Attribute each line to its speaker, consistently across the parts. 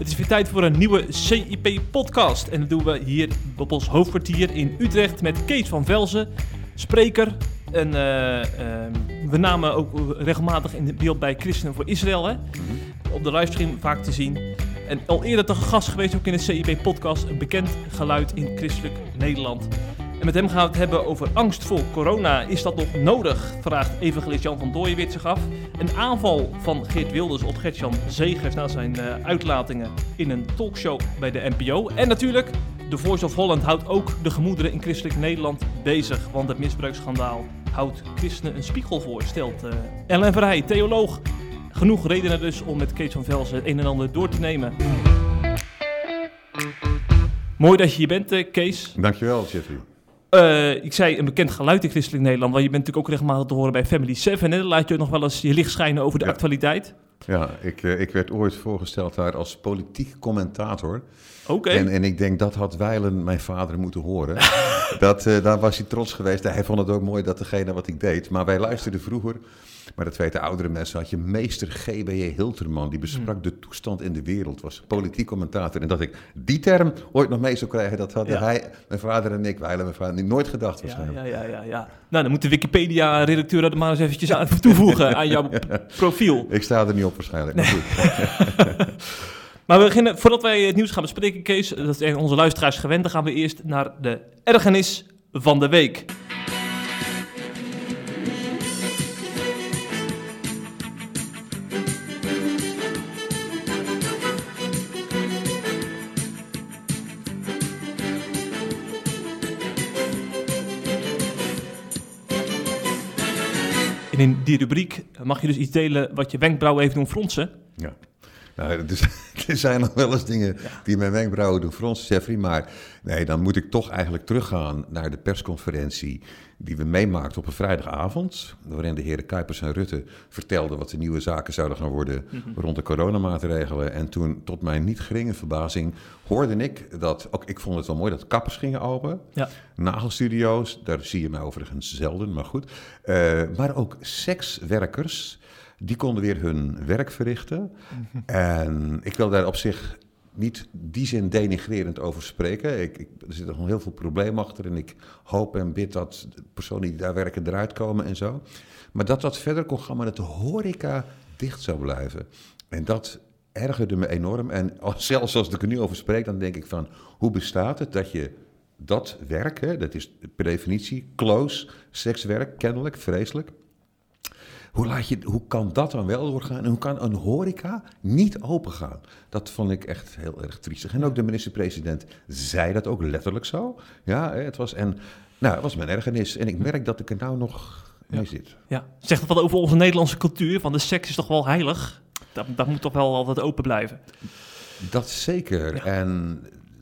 Speaker 1: Het is weer tijd voor een nieuwe CIP-podcast. En dat doen we hier op ons hoofdkwartier in Utrecht met Kees van Velzen, spreker. En eh, eh, we namen ook regelmatig in beeld bij Christenen voor Israël. Hè? Op de livestream vaak te zien. En al eerder te gast geweest ook in de CIP-podcast. Een bekend geluid in christelijk Nederland. En met hem gaan we het hebben over angst voor corona. Is dat nog nodig? Vraagt evangelist Jan van Dooyenwit zich af. Een aanval van Geert Wilders op Gertjan Zegers na zijn uh, uitlatingen in een talkshow bij de NPO. En natuurlijk, de Voice of Holland houdt ook de gemoederen in christelijk Nederland bezig. Want het misbruiksschandaal houdt christenen een spiegel voor, stelt uh, Ellen Verheij, theoloog. Genoeg redenen dus om met Kees van Velsen het een en ander door te nemen. Mooi dat je hier bent, uh, Kees.
Speaker 2: Dankjewel, Jeffrey.
Speaker 1: Uh, ik zei een bekend geluid in christelijk Nederland, want je bent natuurlijk ook regelmatig te horen bij Family 7. Hè? Laat je nog wel eens je licht schijnen over de
Speaker 2: Ja.
Speaker 1: actualiteit.
Speaker 2: Ja, ik, eh, ik werd ooit voorgesteld daar als politiek commentator.
Speaker 1: Oké.
Speaker 2: En, en ik denk dat had Weilen mijn vader moeten horen. dat, eh, daar was hij trots geweest. Hij vond het ook mooi dat degene wat ik deed. Maar wij luisterden vroeger, maar dat weten oudere mensen, had je meester G.B.J. Hilterman. Die besprak
Speaker 1: Hmm.
Speaker 2: de toestand in de wereld, was politiek commentator. En dat ik die term ooit nog mee zou krijgen, dat hadden
Speaker 1: Ja.
Speaker 2: hij, mijn vader en ik, Weilen, mijn vader, nooit gedacht waarschijnlijk.
Speaker 1: ja, ja, ja, ja. Nou, dan moet de Wikipedia-redacteur er maar eens eventjes aan toevoegen aan jouw profiel.
Speaker 2: Ik sta er niet op waarschijnlijk. Maar goed.
Speaker 1: Maar we beginnen, voordat wij het nieuws gaan bespreken, Kees, dat zijn onze luisteraars gewend, dan gaan we eerst naar de ergernis van de week. En in die rubriek mag je dus iets delen wat je wenkbrauwen heeft doen fronsen.
Speaker 2: Ja. Nou, dus, er zijn nog wel eens dingen die mijn wenkbrauwen doen fronsen, Jeffrey. Maar nee, dan moet ik toch eigenlijk teruggaan naar de persconferentie die we meemaakten op een vrijdagavond. Waarin de heren Kuipers en Rutte vertelden wat de nieuwe zaken zouden gaan worden rond de coronamaatregelen. En toen, tot mijn niet geringe verbazing, hoorde ik dat, ook ik vond het wel mooi, dat kappers gingen open.
Speaker 1: Ja.
Speaker 2: Nagelstudio's, daar zie je mij overigens zelden, maar goed. Eh, maar ook sekswerkers, die konden weer hun werk verrichten. En ik wil daar op zich niet die zin denigrerend over spreken. Ik, ik, er zit nog heel veel probleem achter en ik hoop en bid dat de personen die daar werken eruit komen en zo. Maar dat dat verder kon gaan, maar dat de horeca dicht zou blijven. En dat ergerde me enorm. En zelfs als ik er nu over spreek, dan denk ik van... hoe bestaat het dat je dat werk, dat is per definitie close, sekswerk, kennelijk, vreselijk... Hoe, laat je, hoe kan dat dan wel doorgaan? En hoe kan een horeca niet opengaan? Dat vond ik echt heel erg triestig. En ook de minister-president zei dat ook letterlijk zo. Ja, het was, en, nou, het was mijn ergernis. En ik merk dat ik er nou nog mee zit.
Speaker 1: Ja, zegt dat wat over onze Nederlandse cultuur? Van de seks is toch wel heilig? Dat, dat moet toch wel altijd open blijven?
Speaker 2: Dat zeker.
Speaker 1: Ja.
Speaker 2: En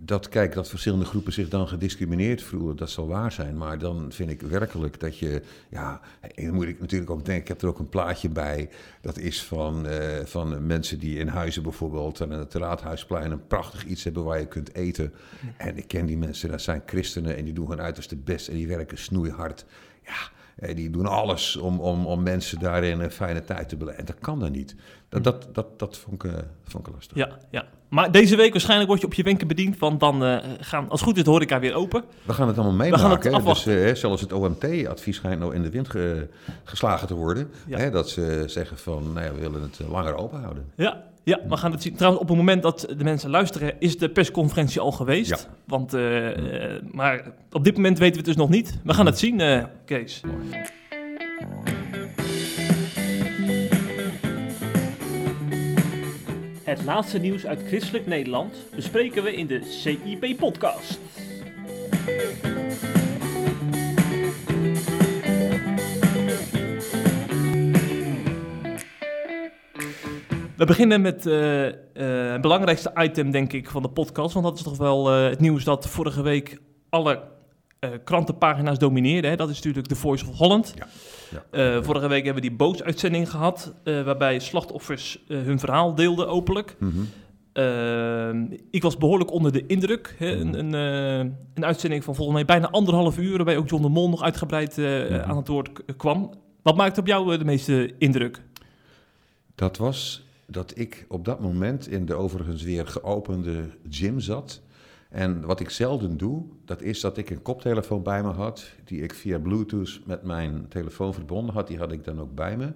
Speaker 2: dat, kijk, dat verschillende groepen zich dan gediscrimineerd voelen, dat zal waar zijn. Maar dan vind ik werkelijk dat je, ja, en dan moet ik natuurlijk ook denken, ik heb er ook een plaatje bij. Dat is van, eh, van mensen die in huizen bijvoorbeeld aan het Raadhuisplein een prachtig iets hebben waar je kunt eten. En ik ken die mensen, dat zijn christenen en die doen hun uiterste best en die werken snoeihard. Ja, die doen alles om, om, om mensen daarin een fijne tijd te beleven. En dat kan dan niet. Dat, dat, dat, dat vond, ik, eh, vond ik lastig.
Speaker 1: Ja, ja. Maar deze week waarschijnlijk word je op je wenken bediend, want dan eh, gaan, als het goed is, de horeca weer open.
Speaker 2: We gaan het allemaal
Speaker 1: gaan
Speaker 2: meemaken.
Speaker 1: het.
Speaker 2: Dus, eh, zelfs het OMT-advies schijnt nou in de wind ge- geslagen te worden.
Speaker 1: Ja.
Speaker 2: Hè, dat ze zeggen van, nou ja, we willen het langer open houden.
Speaker 1: Ja, ja, we gaan het zien. Trouwens, op het moment dat de mensen luisteren, is de persconferentie al geweest.
Speaker 2: Ja.
Speaker 1: Want, eh, maar op dit moment weten we het dus nog niet. We gaan het zien, eh, Kees. Het laatste nieuws uit christelijk Nederland bespreken we in de CIP-podcast. We beginnen met eh, eh, het belangrijkste item, denk ik, van de podcast. Want dat is toch wel eh, het nieuws dat vorige week alle eh, krantenpagina's domineerde. Hè? Dat is natuurlijk The Voice of Holland.
Speaker 2: Ja,
Speaker 1: Eh, vorige week hebben we die bootsuitzending gehad, eh, waarbij slachtoffers eh, hun verhaal deelden openlijk.
Speaker 2: Mhm.
Speaker 1: Eh, ik was behoorlijk onder de indruk. Hè? Een, een, eh, een uitzending van volgens mij bijna anderhalf uur, waarbij ook John de Mol nog uitgebreid eh,
Speaker 2: Mhm.
Speaker 1: aan het woord kwam. Wat maakte op jou eh, de meeste indruk?
Speaker 2: Dat was dat ik op dat moment in de overigens weer geopende gym zat. En wat ik zelden doe, dat is dat ik een koptelefoon bij me had, die ik via Bluetooth met mijn telefoon verbonden had. Die had ik dan ook bij me.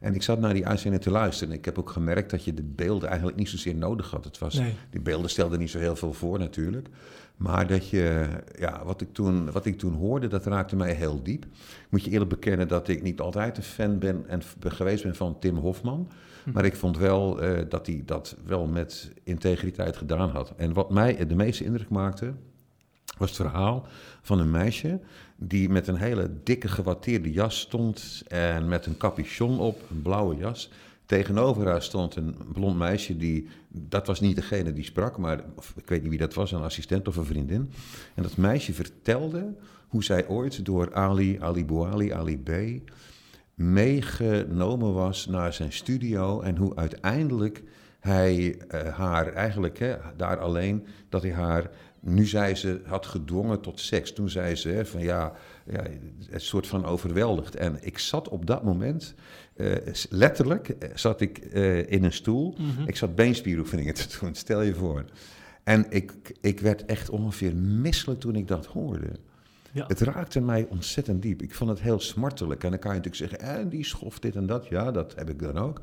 Speaker 2: En ik zat naar die uitzending te luisteren. En ik heb ook gemerkt dat je de beelden eigenlijk niet zozeer nodig had. Het was,
Speaker 1: Nee.
Speaker 2: Die beelden stelden niet zo heel veel voor natuurlijk. Maar dat je, ja, wat, ik toen, wat ik toen hoorde, dat raakte mij heel diep. Ik moet je eerlijk bekennen dat ik niet altijd een fan ben en geweest ben van Tim Hofman. Maar ik vond wel eh, dat hij dat wel met integriteit gedaan had. En wat mij de meeste indruk maakte, was het verhaal van een meisje die met een hele dikke gewatteerde jas stond en met een capuchon op, een blauwe jas. Tegenover haar stond een blond meisje die, dat was niet degene die sprak, maar ik weet niet wie dat was, een assistent of een vriendin. En dat meisje vertelde hoe zij ooit door Ali, Ali Bouali, Ali B meegenomen was naar zijn studio en hoe uiteindelijk hij eh, haar eigenlijk hè, daar alleen, dat hij haar, nu zei ze, had gedwongen tot seks. Toen zei ze hè, van ja, ja, een soort van overweldigd. En ik zat op dat moment, eh, letterlijk, eh, zat ik in een stoel.
Speaker 1: Mhm.
Speaker 2: Ik zat beenspieroefeningen te doen, stel je voor. En ik, ik werd echt ongeveer misselijk toen ik dat hoorde.
Speaker 1: Ja.
Speaker 2: Het raakte mij ontzettend diep. Ik vond het heel smartelijk. En dan kan je natuurlijk zeggen, en die schoft dit en dat. Ja, dat heb ik dan ook.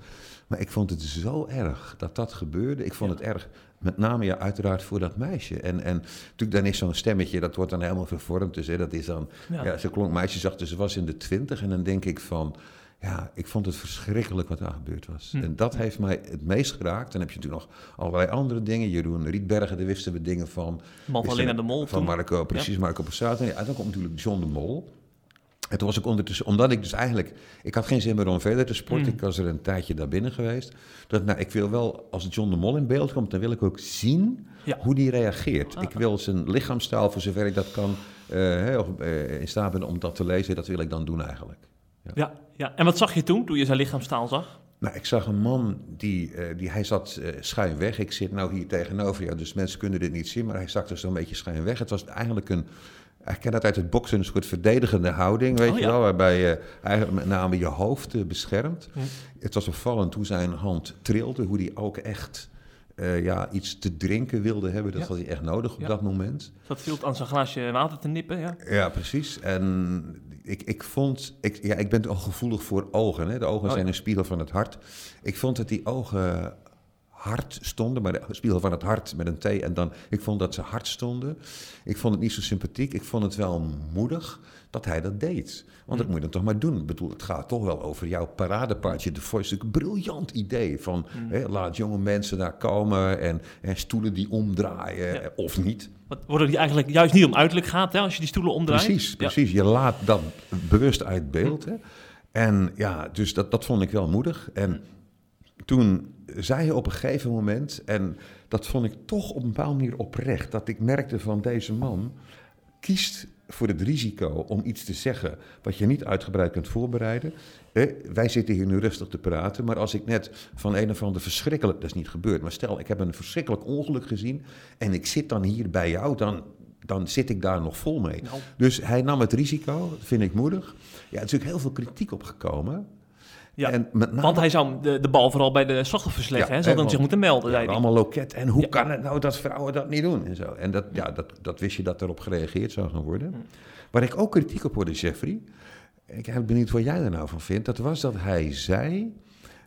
Speaker 2: Maar ik vond het zo erg dat dat gebeurde. Ik vond
Speaker 1: Ja.
Speaker 2: het erg, met name ja, uiteraard voor dat meisje. En, en natuurlijk dan is zo'n stemmetje, dat wordt dan helemaal vervormd. Dus hè, dat is dan,
Speaker 1: Ja.
Speaker 2: ja. ze klonk meisjesachtig, dus ze was in de twintig. En dan denk ik van, ja, ik vond het verschrikkelijk wat daar gebeurd was.
Speaker 1: Hm.
Speaker 2: En dat heeft mij het meest geraakt. Dan heb je natuurlijk nog allerlei andere dingen. Jeroen Rietbergen, daar wisten we dingen van.
Speaker 1: De Mol
Speaker 2: Van
Speaker 1: toen.
Speaker 2: Marco, precies, Marco Borsato. En dan komt natuurlijk John de Mol. En toen was ik ondertussen, omdat ik dus eigenlijk, ik had geen zin meer om verder te sporten.
Speaker 1: Mm.
Speaker 2: Ik was er een tijdje daar binnen geweest. Dat, nou, ik wil wel, als John de Mol in beeld komt, dan wil ik ook zien
Speaker 1: Ja.
Speaker 2: hoe die reageert.
Speaker 1: Ah.
Speaker 2: Ik wil zijn lichaamstaal, voor zover ik dat kan, eh, in staat ben om dat te lezen, dat wil ik dan doen eigenlijk.
Speaker 1: Ja, ja. En wat zag je toen, toen je zijn lichaamstaal zag?
Speaker 2: Nou, ik zag een man die, eh, die hij zat eh, schuin weg. Ik zit nou hier tegenover jou, dus mensen kunnen dit niet zien, maar hij zag er zo'n beetje schuin weg. Het was eigenlijk een, ik ken dat uit het boksen, een soort verdedigende houding, weet
Speaker 1: Oh,
Speaker 2: je
Speaker 1: ja.
Speaker 2: wel, waarbij je eigenlijk met name je hoofd eh, beschermt. Het was opvallend hoe zijn hand trilde, hoe hij ook echt eh, ja, iets te drinken wilde hebben. Dat
Speaker 1: Ja.
Speaker 2: had hij echt nodig op
Speaker 1: Ja.
Speaker 2: dat moment.
Speaker 1: Zat veel aan zijn glaasje water te nippen, ja.
Speaker 2: Ja, precies. En ik, ik vond, ik, ja, ik ben al gevoelig voor ogen. Hè? De ogen
Speaker 1: Oh,
Speaker 2: zijn
Speaker 1: ja.
Speaker 2: een spiegel van het hart. Ik vond dat die ogen hard stonden, maar de spiegel van het hart met een T. En dan, ik vond dat ze hard stonden. Ik vond het niet zo sympathiek. Ik vond het wel moedig dat hij dat deed. Want dat
Speaker 1: Mm.
Speaker 2: moet je dan toch maar doen. Ik bedoel, het gaat toch wel over jouw paradepaardje. De Voice, een briljant idee van
Speaker 1: Mm.
Speaker 2: hè, laat jonge mensen daar komen en, en stoelen die omdraaien
Speaker 1: Ja.
Speaker 2: of niet.
Speaker 1: Wat, worden die eigenlijk juist niet om uiterlijk gaat, hè, als je die stoelen omdraait?
Speaker 2: Precies,
Speaker 1: Ja.
Speaker 2: precies. Je laat dat bewust uit beeld. Hè? En ja, dus dat, dat vond ik wel moedig. En toen zei op een gegeven moment, en dat vond ik toch op een bepaalde manier oprecht, dat ik merkte van deze man kiest voor het risico om iets te zeggen wat je niet uitgebreid kunt voorbereiden. Eh, wij zitten hier nu rustig te praten, maar als ik net van een of ander verschrikkelijk, dat is niet gebeurd, maar stel ik heb een verschrikkelijk ongeluk gezien en ik zit dan hier bij jou, dan, dan zit ik daar nog vol mee.
Speaker 1: Nou,
Speaker 2: Dus hij nam het risico, dat vind ik moedig. Ja, er is natuurlijk heel veel kritiek op gekomen.
Speaker 1: Ja.
Speaker 2: En met name,
Speaker 1: Want hij zou de, de bal vooral bij de slachtoffers leggen,
Speaker 2: Ja,
Speaker 1: hè? Ze hadden zich moeten melden,
Speaker 2: ja, allemaal loket. En hoe
Speaker 1: Ja.
Speaker 2: kan het nou dat vrouwen dat niet doen? En, zo. en dat, ja, dat, dat wist je dat erop gereageerd zou gaan worden.
Speaker 1: Hm.
Speaker 2: Waar ik ook kritiek op hoorde, Jeffrey. Ik ben benieuwd wat jij er nou van vindt. Dat was dat hij zei.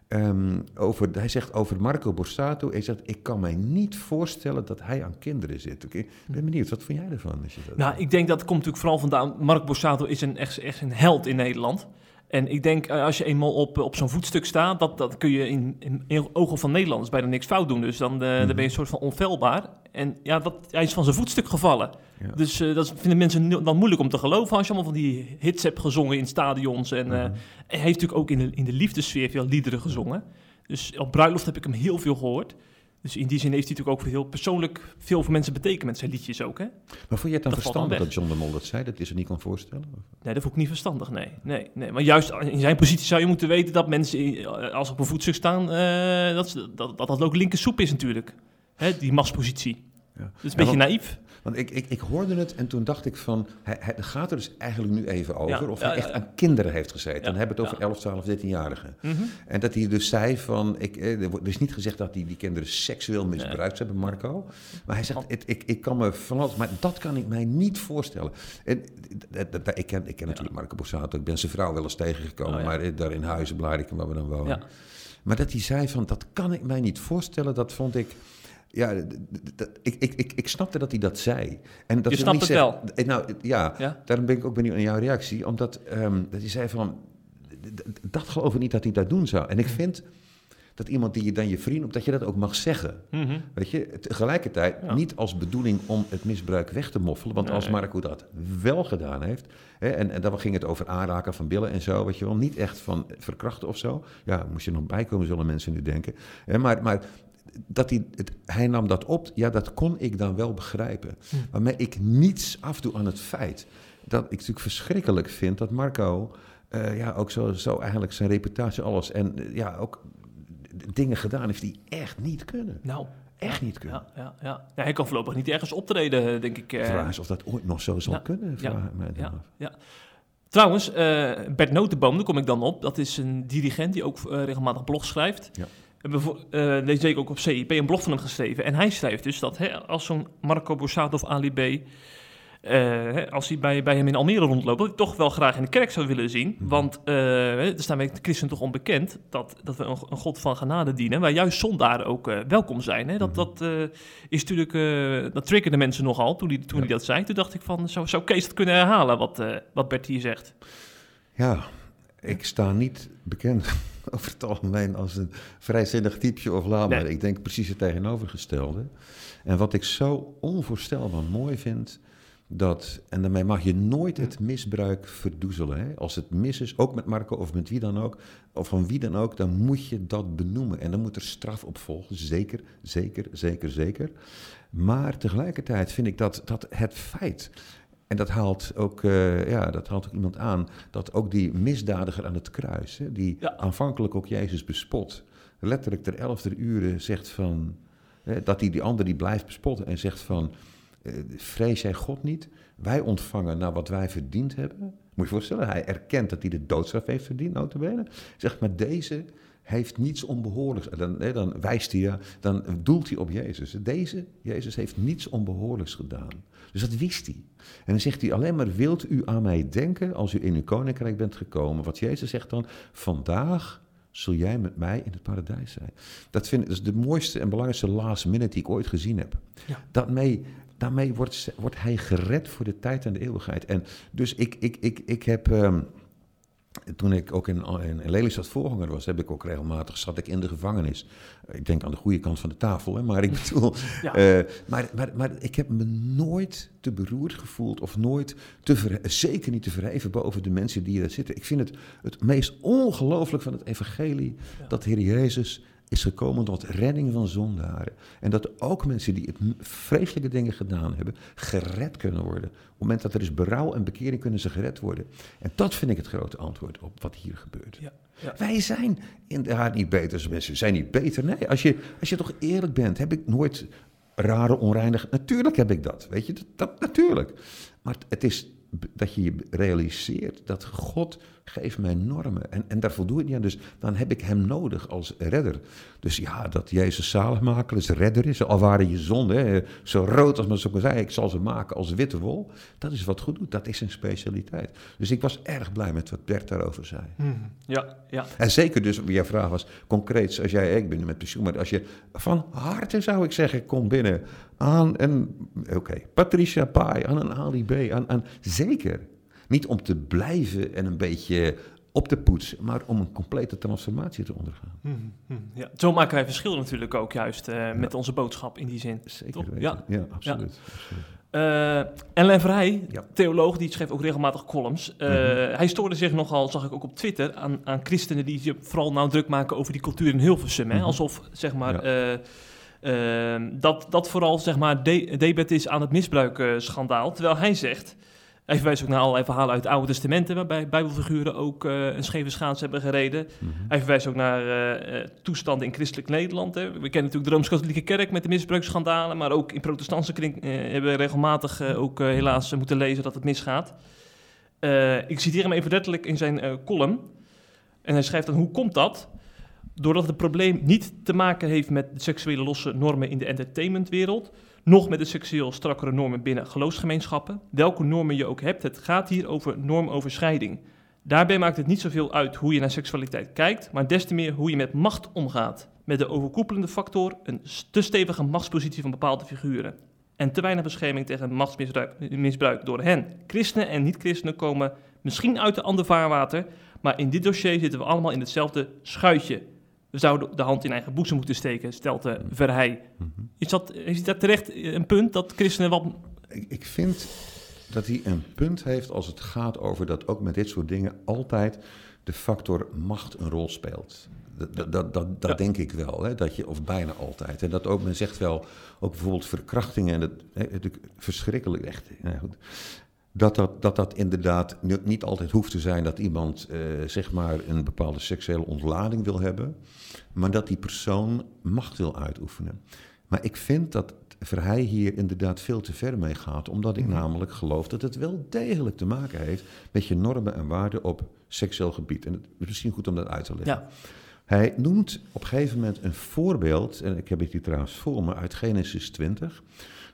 Speaker 2: ehm, over, hij zegt over Marco Borsato. Hij zegt: Ik kan mij niet voorstellen dat hij aan kinderen zit. Oké, Ik ben benieuwd, wat vind jij ervan? Als je dat
Speaker 1: Nou, ik denk dat komt natuurlijk vooral vandaan. Mark Borsato is een, echt, echt een held in Nederland. En ik denk, eh, als je eenmaal op, op zo'n voetstuk staat, dat, dat kun je in, in, ogen van Nederlanders bijna niks fout doen. Dus dan, eh, dan ben je een soort van onfeilbaar. En ja, dat, hij is van zijn voetstuk gevallen.
Speaker 2: Ja.
Speaker 1: Dus eh, dat vinden mensen dan moeilijk om te geloven als je allemaal van die hits hebt gezongen in stadions. En,
Speaker 2: Mhm.
Speaker 1: en hij heeft natuurlijk ook in de, in de liefdessfeer veel liederen gezongen. Dus op bruiloft heb ik hem heel veel gehoord. Dus in die zin heeft hij natuurlijk ook heel persoonlijk veel voor mensen betekend met zijn liedjes ook, hè?
Speaker 2: Maar vond je het dan
Speaker 1: dat valt dan
Speaker 2: verstandig dat John de Mol dat zei? Dat is er niet kon voorstellen? Of?
Speaker 1: Nee, dat vond ik niet verstandig, nee. nee, nee. Maar juist in zijn positie zou je moeten weten dat mensen, als ze op een voetstuk staan, eh, dat, dat, dat dat ook linker soep is natuurlijk. Hè, die machtspositie.
Speaker 2: Ja.
Speaker 1: Is een beetje
Speaker 2: want-
Speaker 1: naïef.
Speaker 2: Want ik, ik, ik hoorde het en toen dacht ik van, hij, hij gaat er dus eigenlijk nu even over
Speaker 1: Ja,
Speaker 2: of hij
Speaker 1: ja,
Speaker 2: echt aan kinderen heeft gezeten. Dan hebben we het over 11, 12, 13-jarigen.
Speaker 1: Mhm.
Speaker 2: En dat hij dus zei van, ik, eh, er is niet gezegd dat hij die kinderen seksueel misbruikt hebben, Marco. Maar hij zegt, het, ik, ik kan me van alles, maar dat kan ik mij niet voorstellen. En, dat- ik ken, ik ken natuurlijk Marco Borsato, ik ben zijn vrouw wel eens tegengekomen,
Speaker 1: Oh,
Speaker 2: maar eh, daar in Huizen, waar we dan wonen. Maar dat hij zei van, dat kan ik mij niet voorstellen, dat vond ik... Ja, ik, ik, ik, ik snapte dat hij dat zei. En dat
Speaker 1: Je snapt het wel?
Speaker 2: Eh, Nou, ja,
Speaker 1: Ja?
Speaker 2: daarom ben ik ook benieuwd naar jouw reactie. Omdat ehm, dat hij zei van, dat geloof ik niet dat hij dat doen zou. En ik vind dat iemand die je dan je vriend op, dat je dat ook mag zeggen.
Speaker 1: Mhm.
Speaker 2: Weet je, tegelijkertijd
Speaker 1: Ja.
Speaker 2: niet als bedoeling om het misbruik weg te moffelen. Want als. Marco dat wel gedaan heeft, hè, en, en dan ging het over aanraken van billen en zo, weet je wel, niet echt van verkrachten of zo. Ja, moest je nog bijkomen, zullen mensen nu denken. Hè, maar, maar dat hij, het, hij nam dat op, ja, dat kon ik dan wel begrijpen.
Speaker 1: Hm.
Speaker 2: Waarmee ik niets afdoe aan het feit dat ik natuurlijk verschrikkelijk vind dat Marco eh, ja, ook zo, zo eigenlijk zijn reputatie, alles en eh, ja, ook dingen gedaan heeft die echt niet kunnen.
Speaker 1: Nou,
Speaker 2: Echt niet kunnen.
Speaker 1: ja, ja, ja. ja. Hij kan voorlopig niet ergens optreden, denk ik. eh.
Speaker 2: Vraag is of dat ooit nog zo zal kunnen.
Speaker 1: ja,
Speaker 2: Vraag mij
Speaker 1: ja,
Speaker 2: af.
Speaker 1: ja. Trouwens, eh, Bert Notenboom, daar kom ik dan op. Dat is een dirigent die ook eh, regelmatig blogs schrijft.
Speaker 2: Ja.
Speaker 1: Eh, deze week ook op CIP een blog van hem geschreven. En hij schrijft dus dat hè, als zo'n Marco Borsato of Ali B... eh, als hij bij, bij hem in Almere rondloopt, dat hij toch wel graag in de kerk zou willen zien.
Speaker 2: Mhm.
Speaker 1: Want eh er staan wij de christen toch onbekend dat, dat we een, een God van genade dienen. Waar juist zondaren ook eh, welkom zijn. Hè? Dat,
Speaker 2: Mhm.
Speaker 1: dat is natuurlijk, dat triggerde mensen nogal toen hij, toen
Speaker 2: Ja.
Speaker 1: hij dat zei. Toen dacht ik van, zou, zou Kees dat kunnen herhalen wat, wat Bert hier zegt?
Speaker 2: Ja, ik sta niet bekend over het algemeen als een vrijzinnig typeje of laat.
Speaker 1: Nee.
Speaker 2: Ik denk precies het tegenovergestelde. En wat ik zo onvoorstelbaar mooi vind, dat, en daarmee mag je nooit het misbruik verdoezelen. Hè? Als het mis is, ook met Marco of met wie dan ook, of van wie dan ook, dan moet je dat benoemen. En dan moet er straf op volgen, zeker, zeker, zeker, zeker. Maar tegelijkertijd vind ik dat, dat het feit en dat haalt, ook, eh, ja, dat haalt ook iemand aan dat ook die misdadiger aan het kruis, hè, die
Speaker 1: Ja.
Speaker 2: aanvankelijk ook Jezus bespot, letterlijk ter elfde uren zegt van, hè, dat hij die ander die blijft bespotten en zegt van, eh, vrees jij God niet? Wij ontvangen naar wat wij verdiend hebben. Moet je je voorstellen, hij erkent dat hij de doodstraf heeft verdiend, notabene. Zegt, maar deze heeft niets onbehoorlijks. Dan, hè, dan wijst hij, dan doelt hij op Jezus. Deze, Jezus heeft niets onbehoorlijks gedaan. Dus dat wist hij. En dan zegt hij alleen maar, wilt u aan mij denken als u in uw koninkrijk bent gekomen? Wat Jezus zegt dan, vandaag zul jij met mij in het paradijs zijn. Dat, vind ik, dat is de mooiste en belangrijkste last minute die ik ooit gezien heb.
Speaker 1: Ja.
Speaker 2: Daarmee, daarmee wordt, wordt hij gered voor de tijd en de eeuwigheid. En dus ik, ik, ik, ik heb... ehm, toen ik ook in, in, Lelystad voorganger was, heb ik ook regelmatig, zat ik in de gevangenis. Ik denk aan de goede kant van de tafel, hè, maar ik bedoel...
Speaker 1: Ja.
Speaker 2: eh, maar, maar, maar ik heb me nooit te beroerd gevoeld of nooit te zeker niet te verheven boven de mensen die daar zitten. Ik vind het het meest ongelooflijk van het evangelie
Speaker 1: Ja.
Speaker 2: dat de Heer Jezus is gekomen tot redding van zondaren. En dat ook mensen die het vreselijke dingen gedaan hebben, gered kunnen worden. Op het moment dat er is berouw en bekering, kunnen ze gered worden. En dat vind ik het grote antwoord op wat hier gebeurt.
Speaker 1: Ja, ja.
Speaker 2: Wij zijn inderdaad niet beter mensen. Zijn niet beter. Nee, als je, als je toch eerlijk bent, heb ik nooit rare, onreinig. Natuurlijk heb ik dat. Weet je, dat, dat natuurlijk. Maar het- is dat je je realiseert dat God geeft mij normen. En, en daar voldoe ik niet aan. Dus dan heb ik hem nodig als redder. Dus ja, dat Jezus zaligmaker is, redder is. Al waren je zonden, zo rood als men zo kan zeggen. Ik zal ze maken als witte wol. Dat is wat goed doet. Dat is zijn specialiteit. Dus ik was erg blij met wat Bert daarover zei.
Speaker 1: Mhm. ja, ja.
Speaker 2: En zeker dus, jouw vraag was concreet, als jij, ik ben nu met pensioen, maar als je van harte zou ik zeggen, kom binnen aan een, oké, Patricia Pai, aan een Ali B, aan, aan, zeker. Niet om te blijven en een beetje op te poetsen, maar om een complete transformatie te ondergaan.
Speaker 1: Mhm. Mhm. ja. Zo maken wij verschil natuurlijk ook juist eh, met onze boodschap in die zin.
Speaker 2: Zeker
Speaker 1: Toch?
Speaker 2: weten.
Speaker 1: Ja.
Speaker 2: Ja, absoluut. absoluut.
Speaker 1: Eh Ellen Vrij,
Speaker 2: Ja.
Speaker 1: theoloog, die schreef ook regelmatig columns. Eh,
Speaker 2: Mhm.
Speaker 1: Hij stoorde zich nogal, zag ik ook op Twitter, aan, aan christenen die zich vooral nou druk maken over die cultuur in Hilversum. Hè? Alsof, zeg maar,
Speaker 2: Ja.
Speaker 1: dat, dat vooral, zeg maar, de- debet is aan het misbruikschandaal. Terwijl hij zegt, Hij verwijst ook naar allerlei verhalen uit het Oude Testamenten, waarbij Bijbelfiguren ook uh, een scheve schaats hebben gereden. Mm -hmm. Hij verwijst ook naar uh, toestanden in christelijk Nederland. Hè. We kennen natuurlijk de Rooms-Katholieke Kerk met de misbruiksschandalen, maar ook in protestantse kring uh, hebben we regelmatig ook helaas moeten lezen dat het misgaat. ik citeer hem even letterlijk in zijn column. En hij schrijft dan, hoe komt dat? Doordat het probleem niet te maken heeft met de seksuele losse normen in de entertainmentwereld, nog met de seksueel strakkere normen binnen geloofsgemeenschappen. Welke normen je ook hebt, het gaat hier over normoverschrijding. Daarbij maakt het niet zoveel uit hoe je naar seksualiteit kijkt, maar des te meer hoe je met macht omgaat. Met de overkoepelende factor een te stevige machtspositie van bepaalde figuren. En te weinig bescherming tegen machtsmisbruik misbruik door hen. Christenen en niet-christenen komen misschien uit een ander vaarwater, maar in dit dossier zitten we allemaal in hetzelfde schuitje. We zouden de hand in eigen boezem moeten steken, stelt de Verheij. Is dat, is dat terecht een punt dat christenen wat...
Speaker 2: Ik, ik vind dat hij een punt heeft als het gaat over dat ook met dit soort dingen altijd de factor macht een rol speelt. Dat, dat, dat, dat denk ik wel, hè? Dat je, of bijna altijd. En dat ook, men zegt wel, ook bijvoorbeeld verkrachtingen en dat, hè, verschrikkelijk echt. Ja, goed dat dat, dat dat inderdaad niet altijd hoeft te zijn dat iemand uh, zeg maar een bepaalde seksuele ontlading wil hebben, maar dat die persoon macht wil uitoefenen. Maar ik vind dat Verheij hier inderdaad veel te ver mee gaat, omdat ik mhm. namelijk geloof dat het wel degelijk te maken heeft met je normen en waarden op seksueel gebied. En het is misschien goed om dat uit te leggen. Ja. Hij noemt op een gegeven moment een voorbeeld, en ik heb het hier trouwens voor me, uit Genesis 20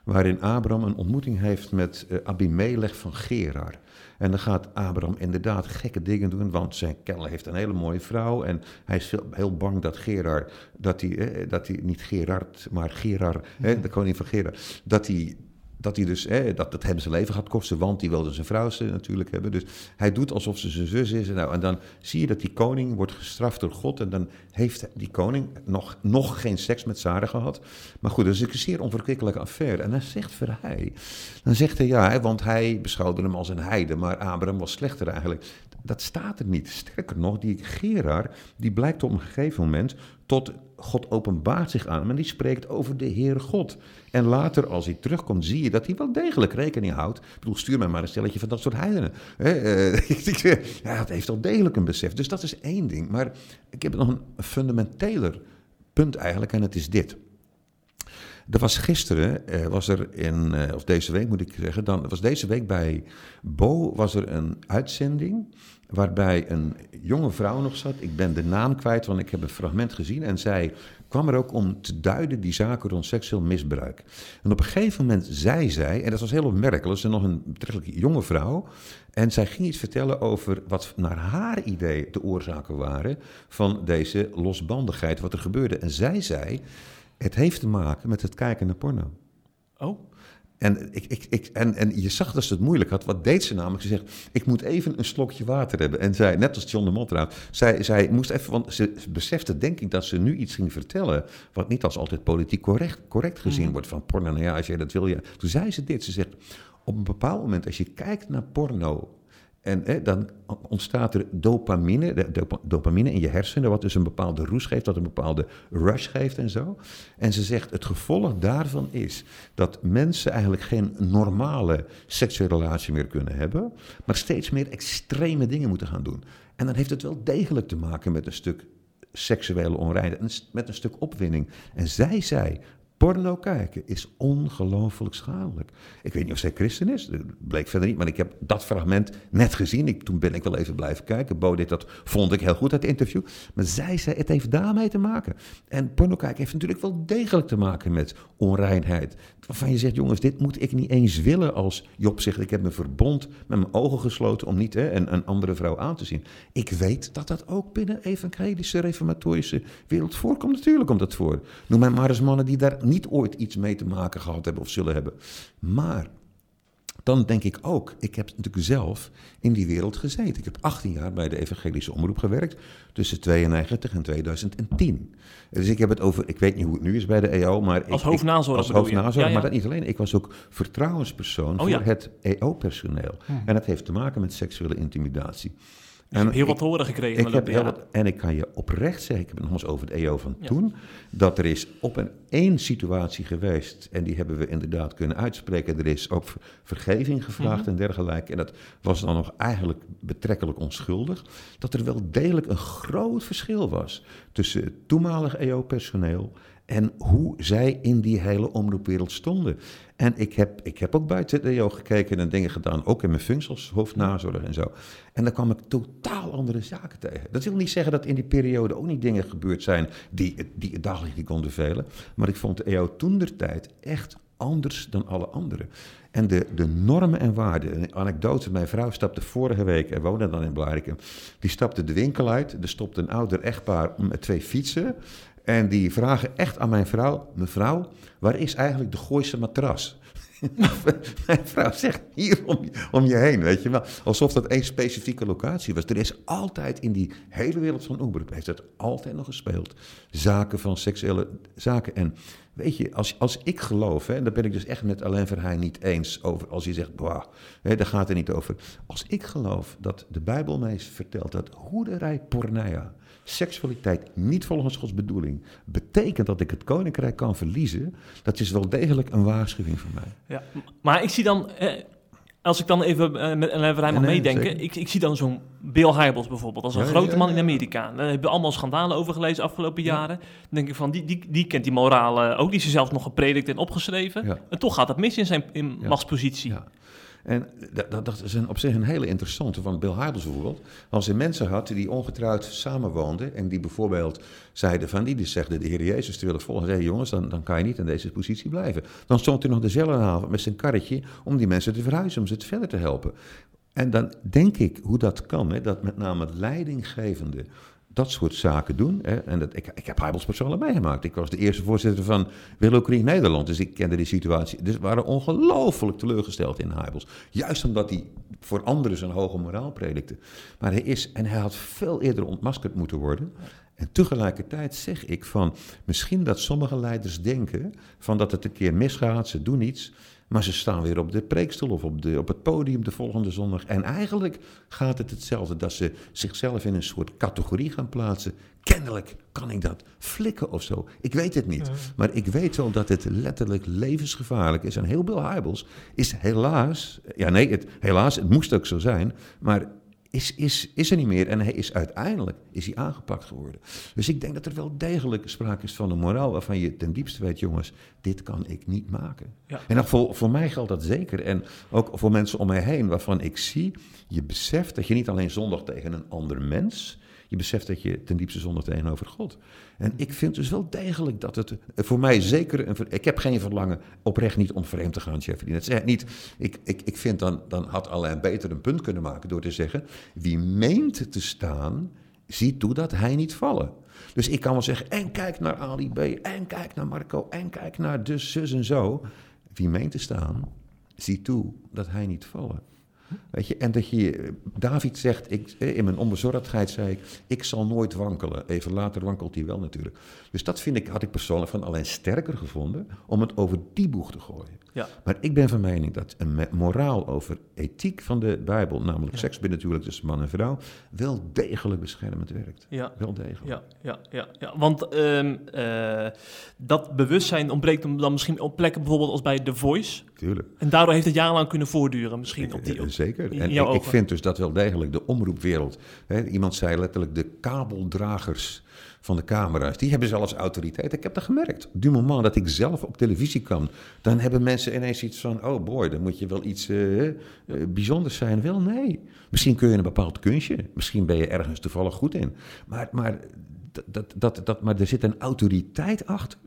Speaker 2: waarin Abraham een ontmoeting heeft met uh, Abimelech van Gerar. En dan gaat Abraham inderdaad gekke dingen doen, want zijn kennel heeft een hele mooie vrouw. En hij is heel bang dat Gerar, dat hij, eh, dat hij niet Gerard, maar Gerar, eh, de koning van Gerar, dat hij dat, hij dus, dat het hem zijn leven gaat kosten, want die wilde zijn vrouw natuurlijk hebben. Dus hij doet alsof ze zijn zus is. Nou, en dan zie je dat die koning wordt gestraft door God. En dan heeft die koning nog, nog geen seks met Sarah gehad. Maar goed, dat is een zeer onverkwikkelijke affaire. En dan zegt Verheij, dan zegt hij ja, want hij beschouwde hem als een heide. Maar Abraham was slechter eigenlijk. Dat staat er niet. Sterker nog, die Gerar, die blijkt op een gegeven moment tot God openbaart zich aan, maar die spreekt over de Heer God. En later, als hij terugkomt, zie je dat hij wel degelijk rekening houdt. Ik bedoel, stuur mij maar een stelletje van dat soort heidenen. Uh, ja, het heeft wel degelijk een besef. Dus dat is één ding. Maar ik heb nog een fundamenteler punt eigenlijk, en het is dit. Er was gisteren, eh, was er in, eh, of deze week moet ik zeggen, dan was deze week bij Bo was er een uitzending waarbij een jonge vrouw nog zat. Ik ben de naam kwijt, want ik heb een fragment gezien. En zij kwam er ook om te duiden die zaken rond seksueel misbruik. En op een gegeven moment zei zij, en dat was heel opmerkelijk, ze nog een betrekkelijk jonge vrouw. En zij ging iets vertellen over wat naar haar idee de oorzaken waren van deze losbandigheid, wat er gebeurde. En zij zei, het heeft te maken met het kijken naar porno.
Speaker 1: Oh.
Speaker 2: En, ik, ik, ik, en, en je zag dat ze het moeilijk had. Wat deed ze namelijk? Ze zegt, ik moet even een slokje water hebben. En zij, net als John de Mottra, zij, zij moest even... Want ze besefte denk ik dat ze nu iets ging vertellen... wat niet als altijd politiek correct, correct gezien mhm. wordt. Van porno, nou ja, als jij dat wil... Ja. Toen zei ze dit, ze zegt... Op een bepaald moment, als je kijkt naar porno en hè, dan ontstaat er dopamine, dopamine in je hersenen, wat dus een bepaalde roes geeft, wat een bepaalde rush geeft en zo. En ze zegt, het gevolg daarvan is dat mensen eigenlijk geen normale seksuele relatie meer kunnen hebben, maar steeds meer extreme dingen moeten gaan doen. En dan heeft het wel degelijk te maken met een stuk seksuele onreinheid, met een stuk opwinning. En zij zei, Porno kijken is ongelooflijk schadelijk. Ik weet niet of zij christen is, dat bleek verder niet, maar ik heb dat fragment net gezien. Ik, toen ben ik wel even blijven kijken. Bo dit, dat vond ik heel goed, dat interview. Maar zij zei, het heeft daarmee te maken. En porno kijken heeft natuurlijk wel degelijk te maken met onreinheid. Waarvan je zegt, jongens, dit moet ik niet eens willen als Job zegt, ik heb me verbond met mijn ogen gesloten om niet hè, een, een andere vrouw aan te zien. Ik weet dat dat ook binnen evangelische, reformatorische wereld voorkomt. Natuurlijk komt dat voor. Noem mij maar eens mannen die daar niet ooit iets mee te maken gehad hebben of zullen hebben. Maar dan denk ik ook, ik heb natuurlijk zelf in die wereld gezeten. Ik heb 18 jaar bij de Evangelische Omroep gewerkt, tussen 92 en 2010. Dus ik heb het over, ik weet niet hoe het nu is bij de EO, maar...
Speaker 1: Als hoofdnazorg
Speaker 2: Als hoofdnazorg, maar dat niet alleen. Ik was ook vertrouwenspersoon oh, voor het EO-personeel. Hm. En dat heeft te maken met seksuele intimidatie.
Speaker 1: Dus hebt heel wat horen gekregen.
Speaker 2: Ik heb heel en ik kan je oprecht zeggen, ik heb het over de EO van
Speaker 1: Ja.
Speaker 2: toen, dat er is op een één situatie geweest, en die hebben we inderdaad kunnen uitspreken, er is ook ver- vergeving gevraagd
Speaker 1: Mhm.
Speaker 2: en dergelijke, en dat was dan nog eigenlijk betrekkelijk onschuldig, dat er wel degelijk een groot verschil was tussen het toenmalige EO-personeel en hoe zij in die hele omroepwereld stonden. En ik heb, ik heb ook buiten de EO gekeken en dingen gedaan, ook in mijn functie als hoofdnazorg en zo. En daar kwam ik totaal andere zaken tegen. Dat wil niet zeggen dat in die periode ook niet dingen gebeurd zijn die, die het daglicht niet konden velen. Maar ik vond de EO toen der tijd echt anders dan alle anderen. En de, de normen en waarden, een anekdote, mijn vrouw stapte vorige week, en woonde dan in Blarikum, die stapte de winkel uit, er stopte een ouder echtpaar met twee fietsen. En die vragen echt aan mijn vrouw, mevrouw, waar is eigenlijk de Gooise matras? Mijn vrouw zegt hier om, om je heen, weet je wel. Alsof dat één specifieke locatie was. Er is altijd in die hele wereld van omroep, heeft dat altijd nog gespeeld. Zaken van seksuele zaken. En weet je, als, als ik geloof, hè, en daar ben ik dus echt met Alain Verheij niet eens over, als hij zegt, bah, hè, daar gaat het niet over. Als ik geloof dat de Bijbel mij vertelt dat hoederij porneia, seksualiteit niet volgens Gods bedoeling, betekent dat ik het koninkrijk kan verliezen, dat is wel degelijk een waarschuwing voor mij.
Speaker 1: Ja. Maar ik zie dan, eh, als ik dan even eh, met Ellen Verheij mag
Speaker 2: Nee, nee,
Speaker 1: meedenken, ik, ik zie dan zo'n Bill Hybels bijvoorbeeld, als een
Speaker 2: Ja,
Speaker 1: grote
Speaker 2: ja,
Speaker 1: man in Amerika. Daar hebben we allemaal schandalen over gelezen afgelopen
Speaker 2: Ja.
Speaker 1: jaren. Dan denk ik van, die, die, die kent die moraal eh, ook, die is hij zelf nog gepredikt en opgeschreven. En toch gaat het mis in zijn in
Speaker 2: Ja.
Speaker 1: machtspositie.
Speaker 2: En dat, dat, is een, op zich een hele interessante van Bill Hybels bijvoorbeeld. Als hij mensen had die ongetrouwd samenwoonden en die bijvoorbeeld zeiden van die, die zegden de Heer Jezus te willen volgen. Zei jongens, dan, dan kan je niet in deze positie blijven. Dan stond hij nog dezelfde avond met zijn karretje om die mensen te verhuizen, om ze te verder te helpen. En dan denk ik hoe dat kan, hè, dat met name leidinggevende dat soort zaken doen. Hè. En dat, ik, ik heb persoonlijk meegemaakt. Ik was de eerste voorzitter van Willow Creek Nederland, dus ik kende die situatie. Dus we waren ongelooflijk teleurgesteld in Hybels. Juist omdat hij voor anderen zijn hoge moraal predikte. Maar hij is, en hij had veel eerder ontmaskerd moeten worden. En tegelijkertijd zeg ik van, misschien dat sommige leiders denken van dat het een keer misgaat, ze doen iets, maar ze staan weer op de preekstoel of op, de, op het podium de volgende zondag. En eigenlijk gaat het hetzelfde, dat ze zichzelf in een soort categorie gaan plaatsen. Kennelijk kan ik dat flikken of zo. Ik weet het niet. Maar ik weet wel dat het letterlijk levensgevaarlijk is. En heel veel Hybels is helaas, ja nee, het, helaas, het moest ook zo zijn, maar is, is, is er niet meer. En hij is uiteindelijk is hij aangepakt geworden. Dus ik denk dat er wel degelijk sprake is van een moraal waarvan je ten diepste weet, jongens, dit kan ik niet maken.
Speaker 1: Ja.
Speaker 2: En dat voor, voor mij geldt dat zeker. En ook voor mensen om mij heen, waarvan ik zie, je beseft dat je niet alleen zondag tegen een ander mens, je beseft dat je ten diepste zondag tegenover God. En ik vind dus wel degelijk dat het voor mij zeker... Een, ik heb geen verlangen oprecht niet om vreemd te gaan, Jeffrey. Dat zegt niet... Ik, ik, ik vind dan, dan had Alain beter een punt kunnen maken door te zeggen... wie meent te staan, ziet toe dat hij niet vallen. Dus ik kan wel zeggen, en kijk naar Ali B, en kijk naar Marco, en kijk naar dus, zus en zo. Wie meent te staan, ziet toe dat hij niet vallen. Weet je, en dat je, David zegt, ik, eh, in mijn onbezorgdheid zei ik, ik zal nooit wankelen. Even later wankelt hij wel natuurlijk. Dus dat vind ik, had ik persoonlijk van alleen sterker gevonden om het over die boeg te gooien.
Speaker 1: Ja.
Speaker 2: Maar ik ben van mening dat een moraal over ethiek van de Bijbel, namelijk seks binnen natuurlijk tussen man en vrouw, wel degelijk beschermend werkt.
Speaker 1: Ja.
Speaker 2: Wel degelijk.
Speaker 1: Ja, ja, ja, ja. want ehm, eh, dat bewustzijn ontbreekt dan misschien op plekken bijvoorbeeld als bij The Voice.
Speaker 2: Tuurlijk.
Speaker 1: En daardoor heeft het jarenlang kunnen voortduren misschien op die...
Speaker 2: Eh, Zeker. En ik, vind dus dat wel degelijk de omroepwereld. Hè, iemand zei letterlijk de kabeldragers van de camera's. Die hebben zelfs autoriteit. Ik heb dat gemerkt. Du moment dat ik zelf op televisie kan, dan hebben mensen ineens iets van: oh boy, dan moet je wel iets eh, eh, bijzonders zijn. Wel nee. Misschien kun je een bepaald kunstje. Misschien ben je ergens toevallig goed in. Maar, maar, dat, dat, dat, maar er zit een autoriteit achter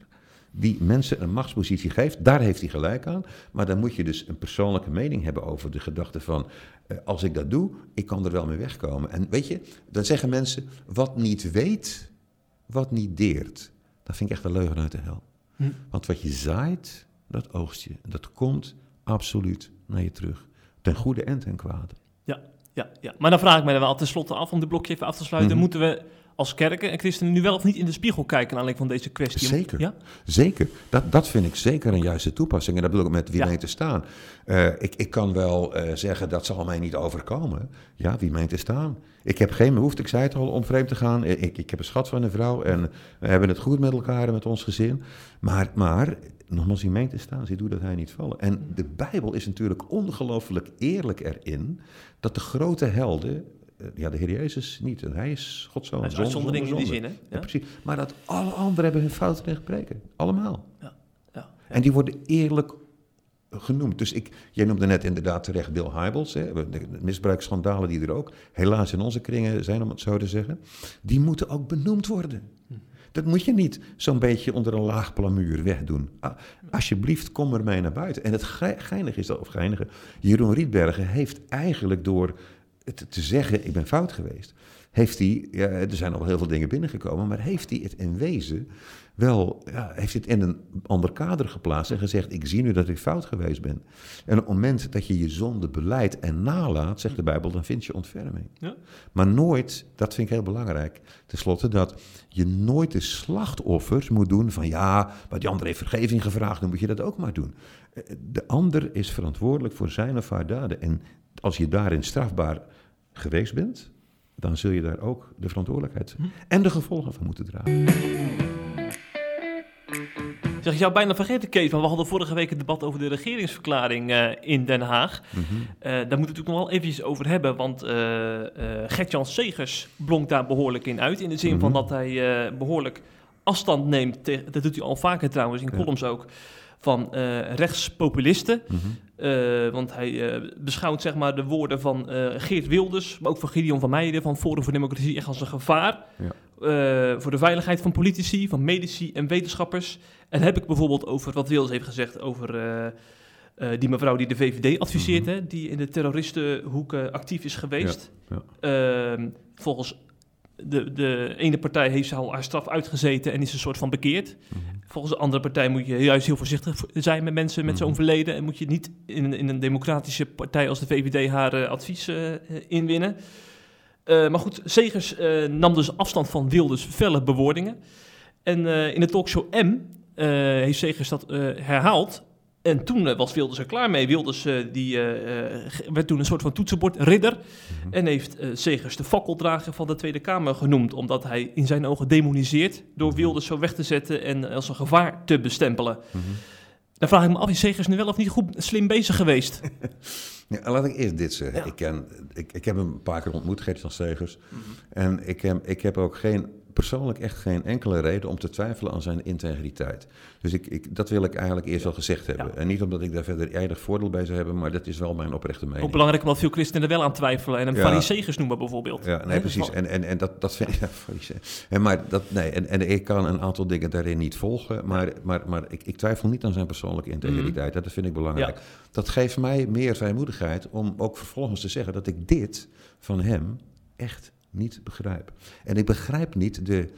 Speaker 2: die mensen een machtspositie geeft. Daar heeft hij gelijk aan. Maar dan moet je dus een persoonlijke mening hebben over de gedachte van... eh, als ik dat doe, ik kan er wel mee wegkomen. En weet je, dan zeggen mensen... wat niet weet, wat niet deert. Dat vind ik echt een leugen uit de hel.
Speaker 1: Hm.
Speaker 2: Want wat je zaait, dat oogst je. Dat komt absoluut naar je terug. Ten goede en ten kwade.
Speaker 1: Ja, ja, ja. Maar dan vraag ik me dan wel tenslotte af, om dit blokje even af te sluiten.
Speaker 2: Mhm.
Speaker 1: Moeten we als kerken en christenen nu wel of niet in de spiegel kijken naar aanleiding van deze kwestie?
Speaker 2: Zeker.
Speaker 1: Ja?
Speaker 2: Zeker. Dat, dat vind ik zeker een juiste toepassing. En dat bedoel ik met wie
Speaker 1: Ja.
Speaker 2: meent te staan. Eh, ik, ik kan wel eh, zeggen, dat zal mij niet overkomen. Ja, wie meent te staan? Ik heb geen behoefte, ik zei het al, om vreemd te gaan. Eh, Ik, ik heb een schat van een vrouw en we hebben het goed met elkaar en met ons gezin. Maar, maar nogmaals, wie meent te staan, zie doet dat hij niet vallen. En de Bijbel is natuurlijk ongelooflijk eerlijk erin... dat de grote helden... eh, Ja, de Heer Jezus niet. En hij is Gods zoon.
Speaker 1: Hij is uitzondering in die zin, hè? Ja.
Speaker 2: Ja, precies. Maar dat alle anderen hebben hun fouten en gebreken. Allemaal.
Speaker 1: Ja. Ja.
Speaker 2: En die worden eerlijk genoemd. Dus ik, jij noemde net inderdaad terecht Bill Hybels, hè, de misbruiksschandalen die er ook helaas in onze kringen zijn, om het zo te zeggen. Die moeten ook benoemd worden. Dat moet je niet zo'n beetje onder een laag plamuur wegdoen. Ah, Alsjeblieft, kom er mee naar buiten. En het ge- geinige is dat, of geinige, Jeroen Rietbergen heeft eigenlijk door het te zeggen, ik ben fout geweest, heeft hij, ja, er zijn al heel veel dingen binnengekomen, maar heeft hij het in wezen wel, ja, heeft het in een ander kader geplaatst en gezegd, ik zie nu dat ik fout geweest ben. En op het moment dat je je zonde beleidt en nalaat, zegt de Bijbel, dan vind je ontferming.
Speaker 1: Ja.
Speaker 2: Maar nooit, dat vind ik heel belangrijk, tenslotte, dat je nooit de slachtoffers moet doen van ja, maar die ander heeft vergeving gevraagd, dan moet je dat ook maar doen. Eh, De ander is verantwoordelijk voor zijn of haar daden. En als je daarin strafbaar geweest bent, dan zul je daar ook de verantwoordelijkheid en de gevolgen van moeten dragen.
Speaker 1: Zeg, ik zou bijna vergeten, Kees, maar we hadden vorige week het debat over de regeringsverklaring eh, in Den Haag.
Speaker 2: Mhm.
Speaker 1: Eh, daar moeten we het natuurlijk nog wel eventjes over hebben, want eh Gert-Jan Segers blonk daar behoorlijk in uit. In de zin van
Speaker 2: Mhm.
Speaker 1: dat hij eh, behoorlijk afstand neemt, tegen, dat doet hij al vaker trouwens, in
Speaker 2: Ja.
Speaker 1: columns ook, van rechtspopulisten.
Speaker 2: Mhm.
Speaker 1: Eh, want hij eh, beschouwt zeg maar, de woorden van eh, Geert Wilders, maar ook van Gideon van Meijeren van Forum voor Democratie echt als een gevaar.
Speaker 2: Ja.
Speaker 1: voor de veiligheid van politici, van medici en wetenschappers. En heb ik bijvoorbeeld over wat Wilders heeft gezegd over die mevrouw die de VVD adviseert,
Speaker 2: Mhm.
Speaker 1: hè, die in de terroristenhoek actief is geweest.
Speaker 2: Ja,
Speaker 1: Ehm, volgens de, de ene partij heeft ze al haar straf uitgezeten en is een soort van bekeerd.
Speaker 2: Mhm.
Speaker 1: Volgens de andere partij moet je juist heel voorzichtig zijn met mensen met zo'n
Speaker 2: Mhm.
Speaker 1: verleden. En moet je niet in, een- in een democratische partij als de VVD haar eh, advies eh, eh, inwinnen. Maar goed, Segers nam dus afstand van Wilders' felle bewoordingen. En in de talkshow M heeft Segers dat herhaald. En toen eh, was Wilders er klaar mee. Wilders eh, die, eh, werd toen een soort van toetsenbord ridder.
Speaker 2: Mhm.
Speaker 1: En heeft eh, Segers de fakkeldrager van de Tweede Kamer genoemd. Omdat hij in zijn ogen demoniseert door Wilders zo weg te zetten en als een gevaar te bestempelen.
Speaker 2: Mhm.
Speaker 1: Dan vraag ik me af, is Segers nu wel of niet goed slim bezig geweest?
Speaker 2: Ja, laat ik eerst dit zeggen.
Speaker 1: Ja.
Speaker 2: Ik, ken, ik, ik heb hem een paar keer ontmoet, Gert-Jan Segers.
Speaker 1: Mhm.
Speaker 2: En ik heb, ik heb ook geen, persoonlijk echt geen enkele reden om te twijfelen aan zijn integriteit. Dus ik, ik, dat wil ik eigenlijk eerst wel gezegd hebben.
Speaker 1: Ja.
Speaker 2: En niet omdat ik daar verder eindig voordeel bij zou hebben, maar dat is wel mijn oprechte mening.
Speaker 1: Ook belangrijk omdat veel christenen er wel aan twijfelen en hem
Speaker 2: Ja.
Speaker 1: fariseërs noemen bijvoorbeeld.
Speaker 2: Ja, nee, precies. En, en, en dat, dat vind ik. Ja, en, maar dat, nee, en, en ik kan een aantal dingen daarin niet volgen. Maar, maar, maar ik, ik twijfel niet aan zijn persoonlijke integriteit. Dat vind ik belangrijk. Dat geeft mij meer vrijmoedigheid om ook vervolgens te zeggen dat ik dit van hem echt niet begrijp. En ik begrijp niet de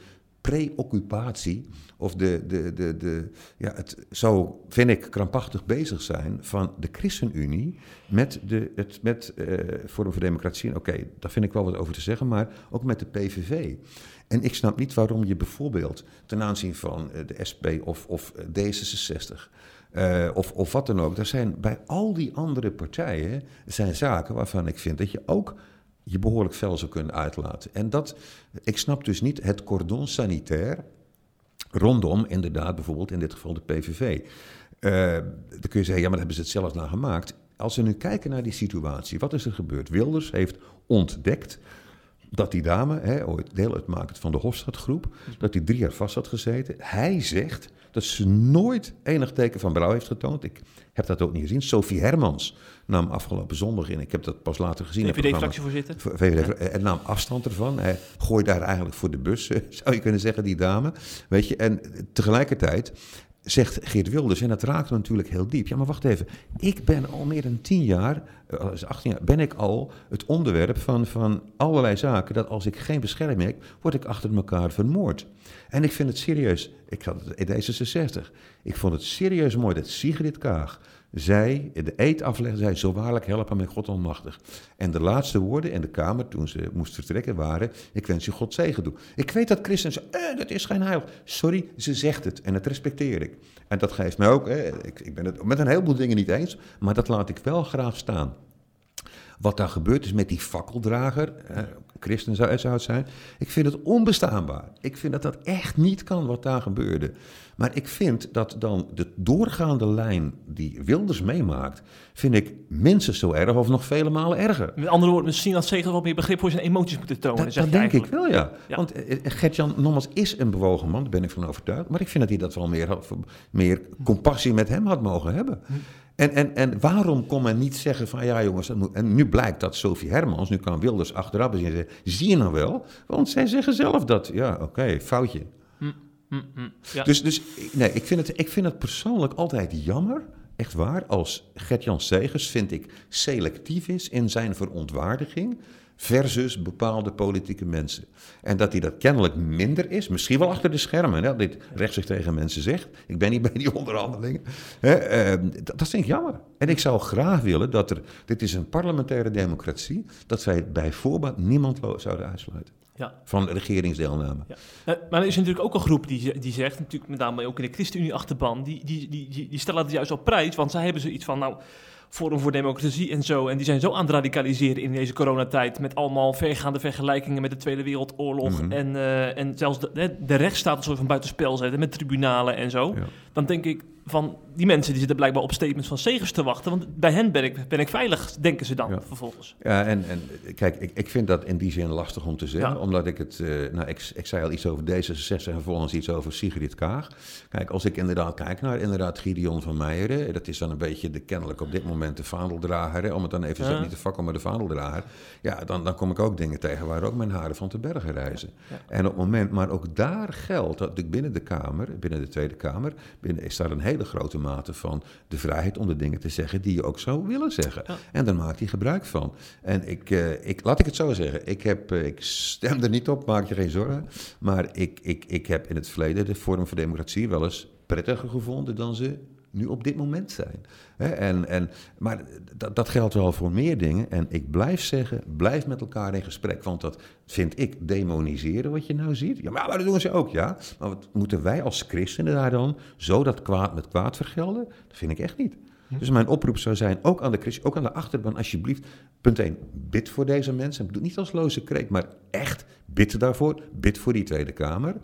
Speaker 2: preoccupatie of de, de, de, de, ja, het zo vind ik krampachtig bezig zijn van de ChristenUnie met, de, het, met eh, Forum voor Democratie. En Oké, daar vind ik wel wat over te zeggen, maar ook met de PVV. En ik snap niet waarom je bijvoorbeeld ten aanzien van eh, de SP of, of eh, D66 eh, of, of wat dan ook. Er zijn bij al die andere partijen zijn zaken waarvan ik vind dat je ook je behoorlijk fel zou kunnen uitlaten. En dat, ik snap dus niet het cordon sanitair rondom inderdaad bijvoorbeeld in dit geval de PVV. Eh, dan kun je zeggen, ja, maar daar hebben ze het zelf naar gemaakt. Als we nu kijken naar die situatie, wat is er gebeurd? Wilders heeft ontdekt dat die dame, hè, ooit deel uitmaakt van de Hofstadgroep, dat die drie jaar vast had gezeten. Hij zegt dat ze nooit enig teken van berouw heeft getoond. Ik heb dat ook niet gezien. Sophie Hermans nam afgelopen zondag in, ik heb dat pas later gezien.
Speaker 1: VVD-fractievoorzitter.
Speaker 2: VVD, en nam afstand ervan. Hij gooit daar eigenlijk voor de bus, eh, zou je kunnen zeggen, die dame. Weet je, en tegelijkertijd zegt Geert Wilders, en dat raakt me natuurlijk heel diep. Ja, maar wacht even. Ik ben al meer dan tien jaar, eh, als 18 jaar, ben ik al het onderwerp van, van allerlei zaken. Dat als ik geen bescherming heb, word ik achter elkaar vermoord. En ik vind het serieus. Ik had het in D66. Ik vond het serieus mooi dat Sigrid Kaag zij, de eed aflegde, zij zo waarlijk helpen met God almachtig. En de laatste woorden in de kamer toen ze moest vertrekken waren, ik wens je God zegen toe. Ik weet dat christenen zeggen, eh, dat is geen heil. Sorry, ze zegt het en dat respecteer ik. En dat geeft mij ook, eh, ik, ik ben het met een heleboel dingen niet eens, maar dat laat ik wel graag staan. Wat daar gebeurd is met die fakkeldrager, eh, christen zou, zou het zijn, ik vind het onbestaanbaar. Ik vind dat dat echt niet kan wat daar gebeurde. Maar ik vind dat dan de doorgaande lijn die Wilders meemaakt, vind ik minstens zo erg of nog vele malen erger.
Speaker 1: Met andere woorden, misschien dat Zegers wat meer begrip voor zijn emoties moeten tonen.
Speaker 2: Dat, dat denk ik wel, ja.
Speaker 1: Ja.
Speaker 2: Want eh, Gert-Jan Nommers is een bewogen man, daar ben ik van overtuigd. Maar ik vind dat hij dat wel meer, had- meer compassie met hem had mogen hebben. En, en, en waarom kon men niet zeggen van ja jongens, dat moet, en nu blijkt dat Sophie Hermans, nu kan Wilders achteraf zien zeggen, zie je nou wel? Want zij zeggen zelf dat, ja oké, foutje.
Speaker 1: Hm, hm. Ja.
Speaker 2: Dus, dus nee, ik vind, het, ik vind het persoonlijk altijd jammer, echt waar, als Gert-Jan Segers, vind ik, selectief is in zijn verontwaardiging versus bepaalde politieke mensen. En dat hij dat kennelijk minder is, misschien wel achter de schermen, hè, dit rechtstreeks tegen mensen zegt. Ik ben niet bij die onderhandelingen. Hè, eh, dat, dat vind ik jammer. En ik zou graag willen dat er, dit is een parlementaire democratie, dat wij bij voorbaat niemand zouden uitsluiten
Speaker 1: ja.
Speaker 2: van regeringsdeelname.
Speaker 1: Ja. Eh, maar er is natuurlijk ook een groep die, die zegt, natuurlijk met name ook in de ChristenUnie-achterban, die, die, die, die, die stellen het juist op prijs, want zij hebben zoiets van, nou, Forum voor Democratie en zo, en die zijn zo aan het radicaliseren in deze coronatijd, met allemaal vergaande vergelijkingen met de Tweede Wereldoorlog
Speaker 2: Mhm.
Speaker 1: en, eh, en zelfs de, de, de rechtsstaat een soort van buitenspel zetten, met tribunalen en zo.
Speaker 2: Ja.
Speaker 1: Dan denk ik van, die mensen die zitten blijkbaar op statements van Segers te wachten, want bij hen ben ik, ben ik veilig, denken ze dan
Speaker 2: Ja.
Speaker 1: vervolgens.
Speaker 2: Ja, en, en kijk, ik, ik vind dat in die zin lastig om te zeggen,
Speaker 1: Ja.
Speaker 2: omdat ik het, eh, nou, ik, ik zei al iets over D66 en vervolgens iets over Sigrid Kaag. Kijk, als ik inderdaad kijk naar inderdaad Gideon van Meijeren, dat is dan een beetje de kennelijk op dit moment de vaandeldrager, hè, om het dan even te zeggen, niet de fakkel, maar de vaandeldrager. Ja, dan, dan kom ik ook dingen tegen waar ook mijn haren van te bergen reizen. En op het moment, maar ook daar geldt dat binnen de Kamer, binnen de Tweede Kamer, binnen, is daar een hele grote mate van de vrijheid om de dingen te zeggen die je ook zou willen zeggen.
Speaker 1: Ja.
Speaker 2: En daar maakt hij gebruik van. En ik, eh, ik, laat ik het zo zeggen, ik, heb, eh, ik stem er niet op, maak je geen zorgen. Maar ik, ik, ik heb in het verleden de Forum voor Democratie wel eens prettiger gevonden dan ze nu op dit moment zijn. En, en, maar dat, dat geldt wel voor meer dingen. En ik blijf zeggen, blijf met elkaar in gesprek. Want dat vind ik demoniseren wat je nou ziet. Ja, maar, maar dat doen ze ook, ja. Maar wat moeten wij als christenen daar dan zo dat kwaad met kwaad vergelden? Dat vind ik echt niet. Dus mijn oproep zou zijn, ook aan de christen, ook aan de achterban, alsjeblieft. Punt 1, bid voor deze mensen. Doe niet als loze kreet, maar echt bid daarvoor. Bid voor die Tweede Kamer.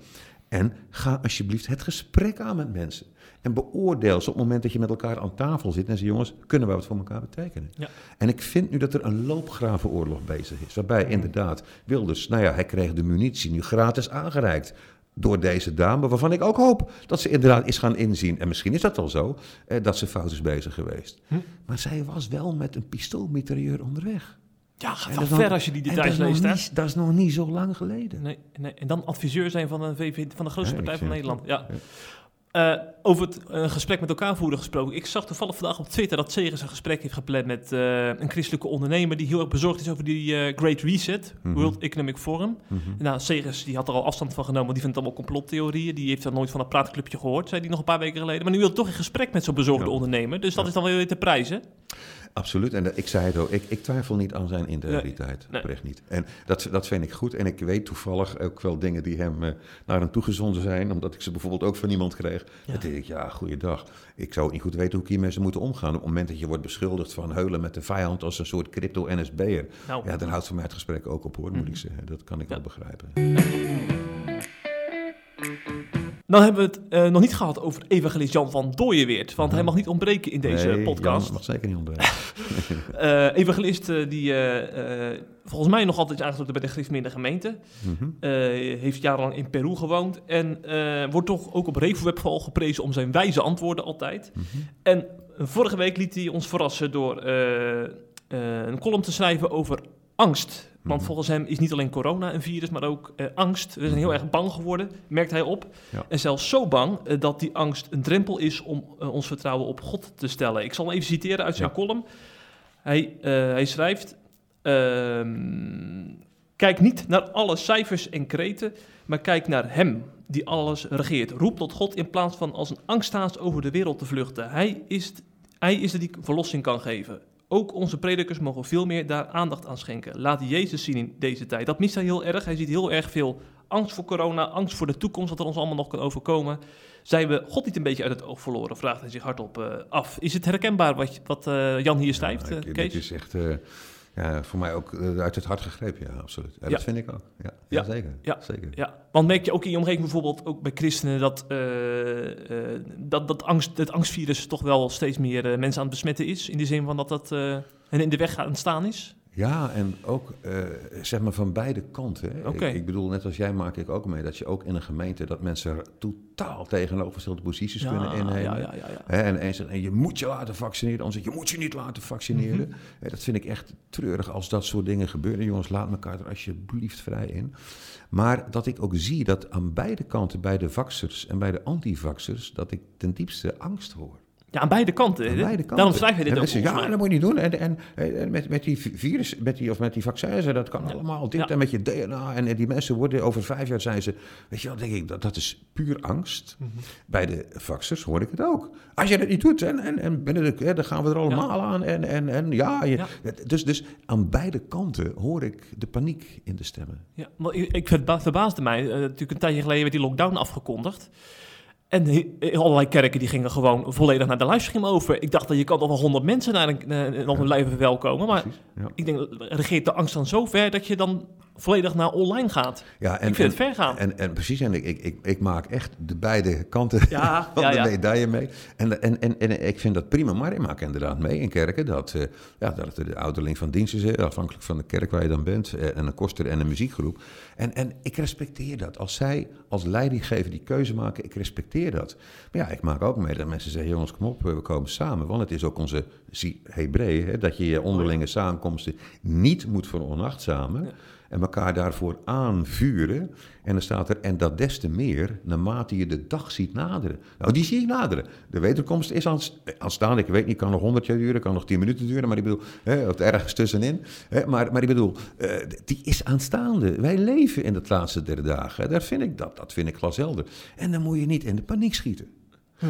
Speaker 2: En ga alsjeblieft het gesprek aan met mensen. En beoordeel ze op het moment dat je met elkaar aan tafel zit en zeg jongens, kunnen we wat voor elkaar betekenen?
Speaker 1: Ja.
Speaker 2: En ik vind nu dat er een loopgravenoorlog bezig is. Waarbij inderdaad Wilders, nou ja, hij kreeg de munitie nu gratis aangereikt door deze dame. Waarvan ik ook hoop dat ze inderdaad is gaan inzien. En misschien is dat al zo, eh, dat ze fout is bezig geweest.
Speaker 1: Hm.
Speaker 2: Maar zij was wel met een pistoolmitrailleur onderweg.
Speaker 1: Ja, gaat wel ver als je die details leest,
Speaker 2: niet- Dat is nog niet zo lang geleden.
Speaker 1: Nee, nee. En dan adviseur zijn van, een VV, van de grootste partij van Nederland. Ja. Eh, over het eh, gesprek met elkaar voeren gesproken. Ik zag toevallig vandaag op Twitter dat Segers een gesprek heeft gepland met eh, een christelijke ondernemer die heel erg bezorgd is over die Great Reset,
Speaker 2: Mhm.
Speaker 1: World Economic Forum.
Speaker 2: Mhm.
Speaker 1: Nou, Segers die had er al afstand van genomen, die vindt allemaal complottheorieën. Die heeft dan nooit van een praatclubje gehoord, zei hij nog een paar weken geleden. Maar nu wil toch in gesprek met zo'n bezorgde
Speaker 2: Ja.
Speaker 1: ondernemer. Dus dat
Speaker 2: Ja.
Speaker 1: is dan weer te prijzen.
Speaker 2: Absoluut. En dat- ik zei het ook, ik, ik twijfel niet aan zijn integriteit.
Speaker 1: Nee.
Speaker 2: Niet. En dat, dat vind ik goed. En ik weet toevallig ook wel dingen die hem eh, naar hem toegezonden zijn. Omdat ik ze bijvoorbeeld ook van iemand kreeg.
Speaker 1: Ja.
Speaker 2: Dan denk ik, ja, goeiedag. Ik zou niet goed weten hoe ik hiermee zou moeten omgaan. Op het moment dat je wordt beschuldigd van heulen met de vijand als een soort crypto-NSB'er.
Speaker 1: Nou,
Speaker 2: Ja, dan houdt voor mij het gesprek ook op hoor, moet
Speaker 1: Mhm.
Speaker 2: ik zeggen. Dat kan ik
Speaker 1: Ja.
Speaker 2: wel begrijpen.
Speaker 1: Dan hebben we het eh, nog niet gehad over evangelist Jan van Dooyenweert. Want hij mag niet ontbreken in deze
Speaker 2: Nee,
Speaker 1: podcast.
Speaker 2: Jan mag zeker niet ontbreken.
Speaker 1: Eh, evangelist eh, die volgens mij nog altijd is aangesloten bij de Christenminde gemeente.
Speaker 2: Mhm.
Speaker 1: Eh, heeft jarenlang in Peru gewoond. En wordt toch ook op Revoweb vooral geprezen om zijn wijze antwoorden altijd.
Speaker 2: Mhm.
Speaker 1: En vorige week liet hij ons verrassen door een column te schrijven over angst. Want
Speaker 2: Mhm.
Speaker 1: volgens hem is niet alleen corona een virus, maar ook eh, angst. We zijn heel erg bang geworden, merkt hij op.
Speaker 2: Ja.
Speaker 1: En zelfs zo bang eh, dat die angst een drempel is om eh, ons vertrouwen op God te stellen. Ik zal hem even citeren uit zijn
Speaker 2: Ja.
Speaker 1: column. Hij, hij schrijft... ehm, kijk niet naar alle cijfers en kreten, maar kijk naar hem die alles regeert. Roep tot God in plaats van als een angsthaas over de wereld te vluchten. Hij is, Hij is er die verlossing kan geven. Ook onze predikers mogen veel meer daar aandacht aan schenken. Laat Jezus zien in deze tijd. Dat mist hij heel erg. Hij ziet heel erg veel angst voor corona, angst voor de toekomst, wat er ons allemaal nog kan overkomen. Zijn we God niet een beetje uit het oog verloren? Vraagt hij zich hardop uh, af. Is het herkenbaar wat, wat uh, Jan hier schrijft,
Speaker 2: ja,
Speaker 1: ik,
Speaker 2: uh,
Speaker 1: Kees?
Speaker 2: Dit is echt ja, voor mij ook uit het hart gegrepen, ja, absoluut. Ja,
Speaker 1: Ja.
Speaker 2: Dat vind ik ook. Ja, ja, zeker.
Speaker 1: Ja.
Speaker 2: zeker.
Speaker 1: Ja, want merk je ook in je omgeving bijvoorbeeld, ook bij christenen, dat, eh, eh, dat, dat angst, het angstvirus toch wel steeds meer eh, mensen aan het besmetten is? In de zin van dat dat eh, hen in de weg aan het staan is?
Speaker 2: Ja, en ook eh, zeg maar van beide kanten. Ik, ik bedoel, net als jij maak ik ook mee dat je ook in een gemeente dat mensen totaal tegenovergestelde posities kunnen innemen.
Speaker 1: ja, ja,
Speaker 2: en een zegt, en je moet je laten vaccineren, zegt je moet je niet laten vaccineren.
Speaker 1: Mhm.
Speaker 2: Dat vind ik echt treurig als dat soort dingen gebeuren. Jongens, laat elkaar er alsjeblieft vrij in. Maar dat ik ook zie dat aan beide kanten, bij de vaxers en bij de antivaxers, dat ik ten diepste angst hoor.
Speaker 1: Ja, aan beide kanten.
Speaker 2: Aan beide kanten.
Speaker 1: Daarom schrijf je dit
Speaker 2: En
Speaker 1: ook.
Speaker 2: zeggen, ja, dat moet je niet doen. En, en, en met, met die virus, met die, of met die vaccins, dat kan allemaal. Dit
Speaker 1: Ja.
Speaker 2: en met je DNA. En, die mensen worden over vijf jaar zijn ze... Weet je wel, denk ik, dat, dat is puur angst.
Speaker 1: Mhm.
Speaker 2: Bij de vaxers hoor ik het ook. Als je dat niet doet, en, en, en binnen de, hè, dan gaan we er allemaal aan. En, en, en ja, je. Dus, dus aan beide kanten hoor ik de paniek in de stemmen.
Speaker 1: Ja, maar ik, verba- verbaasde mij. eh, natuurlijk een tijdje geleden werd die lockdown afgekondigd. En allerlei kerken die gingen gewoon volledig naar de livestream over. Ik dacht dat je kan nog wel honderd mensen naar een, eh, nog een live verwelkomen. Maar
Speaker 2: Precies, ja.
Speaker 1: ik denk, regeert de angst dan zo ver dat je dan volledig naar online gaat?
Speaker 2: Ja, en,
Speaker 1: ik vind
Speaker 2: en-
Speaker 1: het ver gaan.
Speaker 2: En, en precies, en ik, ik, ik, ik maak echt de beide kanten
Speaker 1: Ja,
Speaker 2: van
Speaker 1: ja,
Speaker 2: de
Speaker 1: ja.
Speaker 2: medaille mee. En, en, en, en ik vind dat prima, maar ik maak inderdaad mee in kerken dat, eh, ja, dat er de ouderling van dienst is, afhankelijk van de kerk waar je dan bent, eh, en een koster en een muziekgroep. En, en ik respecteer dat. Als zij als leidinggever die keuze maken, ik respecteer dat. Maar ja, ik maak ook mee dat mensen zeggen, jongens, kom op, we komen samen. Want het is ook onze Hebreeën, dat je je onderlinge samenkomsten niet moet veronachtzamen. En elkaar daarvoor aanvuren. En dan staat er, en dat des te meer, naarmate je de dag ziet naderen. Nou, die zie ik naderen. De wederkomst is aan- aanstaande. Ik weet niet, kan nog 100 jaar duren, kan nog 10 minuten duren. Maar ik bedoel, hè, of ergens tussenin. Hè, maar, maar ik bedoel, eh, die is aanstaande. Wij leven in de laatste der dagen. Daar vind ik dat, dat vind ik glashelder. En dan moet je niet in de paniek schieten.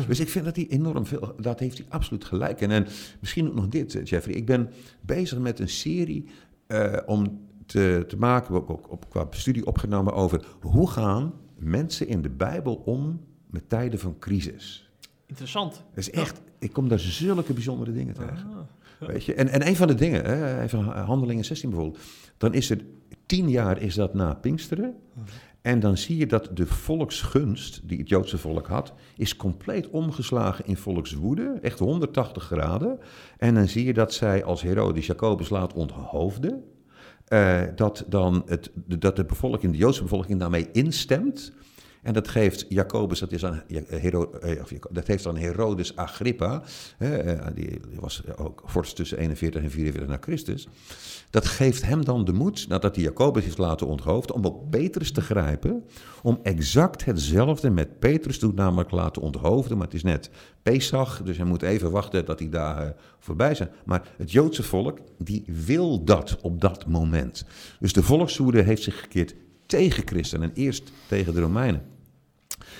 Speaker 2: Dus ik vind dat hij enorm veel, dat heeft hij absoluut gelijk. En, en misschien ook nog dit, eh, Jeffrey. Ik ben bezig met een serie eh, om te, te maken, ook, ook op, qua studie opgenomen over hoe gaan mensen in de Bijbel om met tijden van crisis.
Speaker 1: Interessant.
Speaker 2: Dat is echt, ik kom daar zulke bijzondere dingen tegen.
Speaker 1: Ah,
Speaker 2: Weet je? En, en een van de dingen, hè, even Handelingen 16 bijvoorbeeld, dan is er tien jaar is dat na Pinksteren. En dan zie je dat de volksgunst die het Joodse volk had, is compleet omgeslagen in volkswoede, echt 180 graden. En dan zie je dat zij als Herodes Jacobus laat onthoofden, eh, dat, dan het, dat de bevolking, de Joodse bevolking daarmee instemt. En dat geeft Jacobus, dat, is aan, Ja- Hero, eh, dat heeft aan Herodes Agrippa, hè, eh, die was ook vorst tussen 41 en 44 na Christus. Dat geeft hem dan de moed, nadat hij Jacobus heeft laten onthoofden, om op Petrus te grijpen. Om exact hetzelfde met Petrus doet, namelijk laten onthoofden. Maar het is net Pesach, dus hij moet even wachten dat die dagen voorbij zijn. Maar het Joodse volk, die wil dat op dat moment. Dus de volkswoede heeft zich gekeerd tegen Christen en eerst tegen de Romeinen.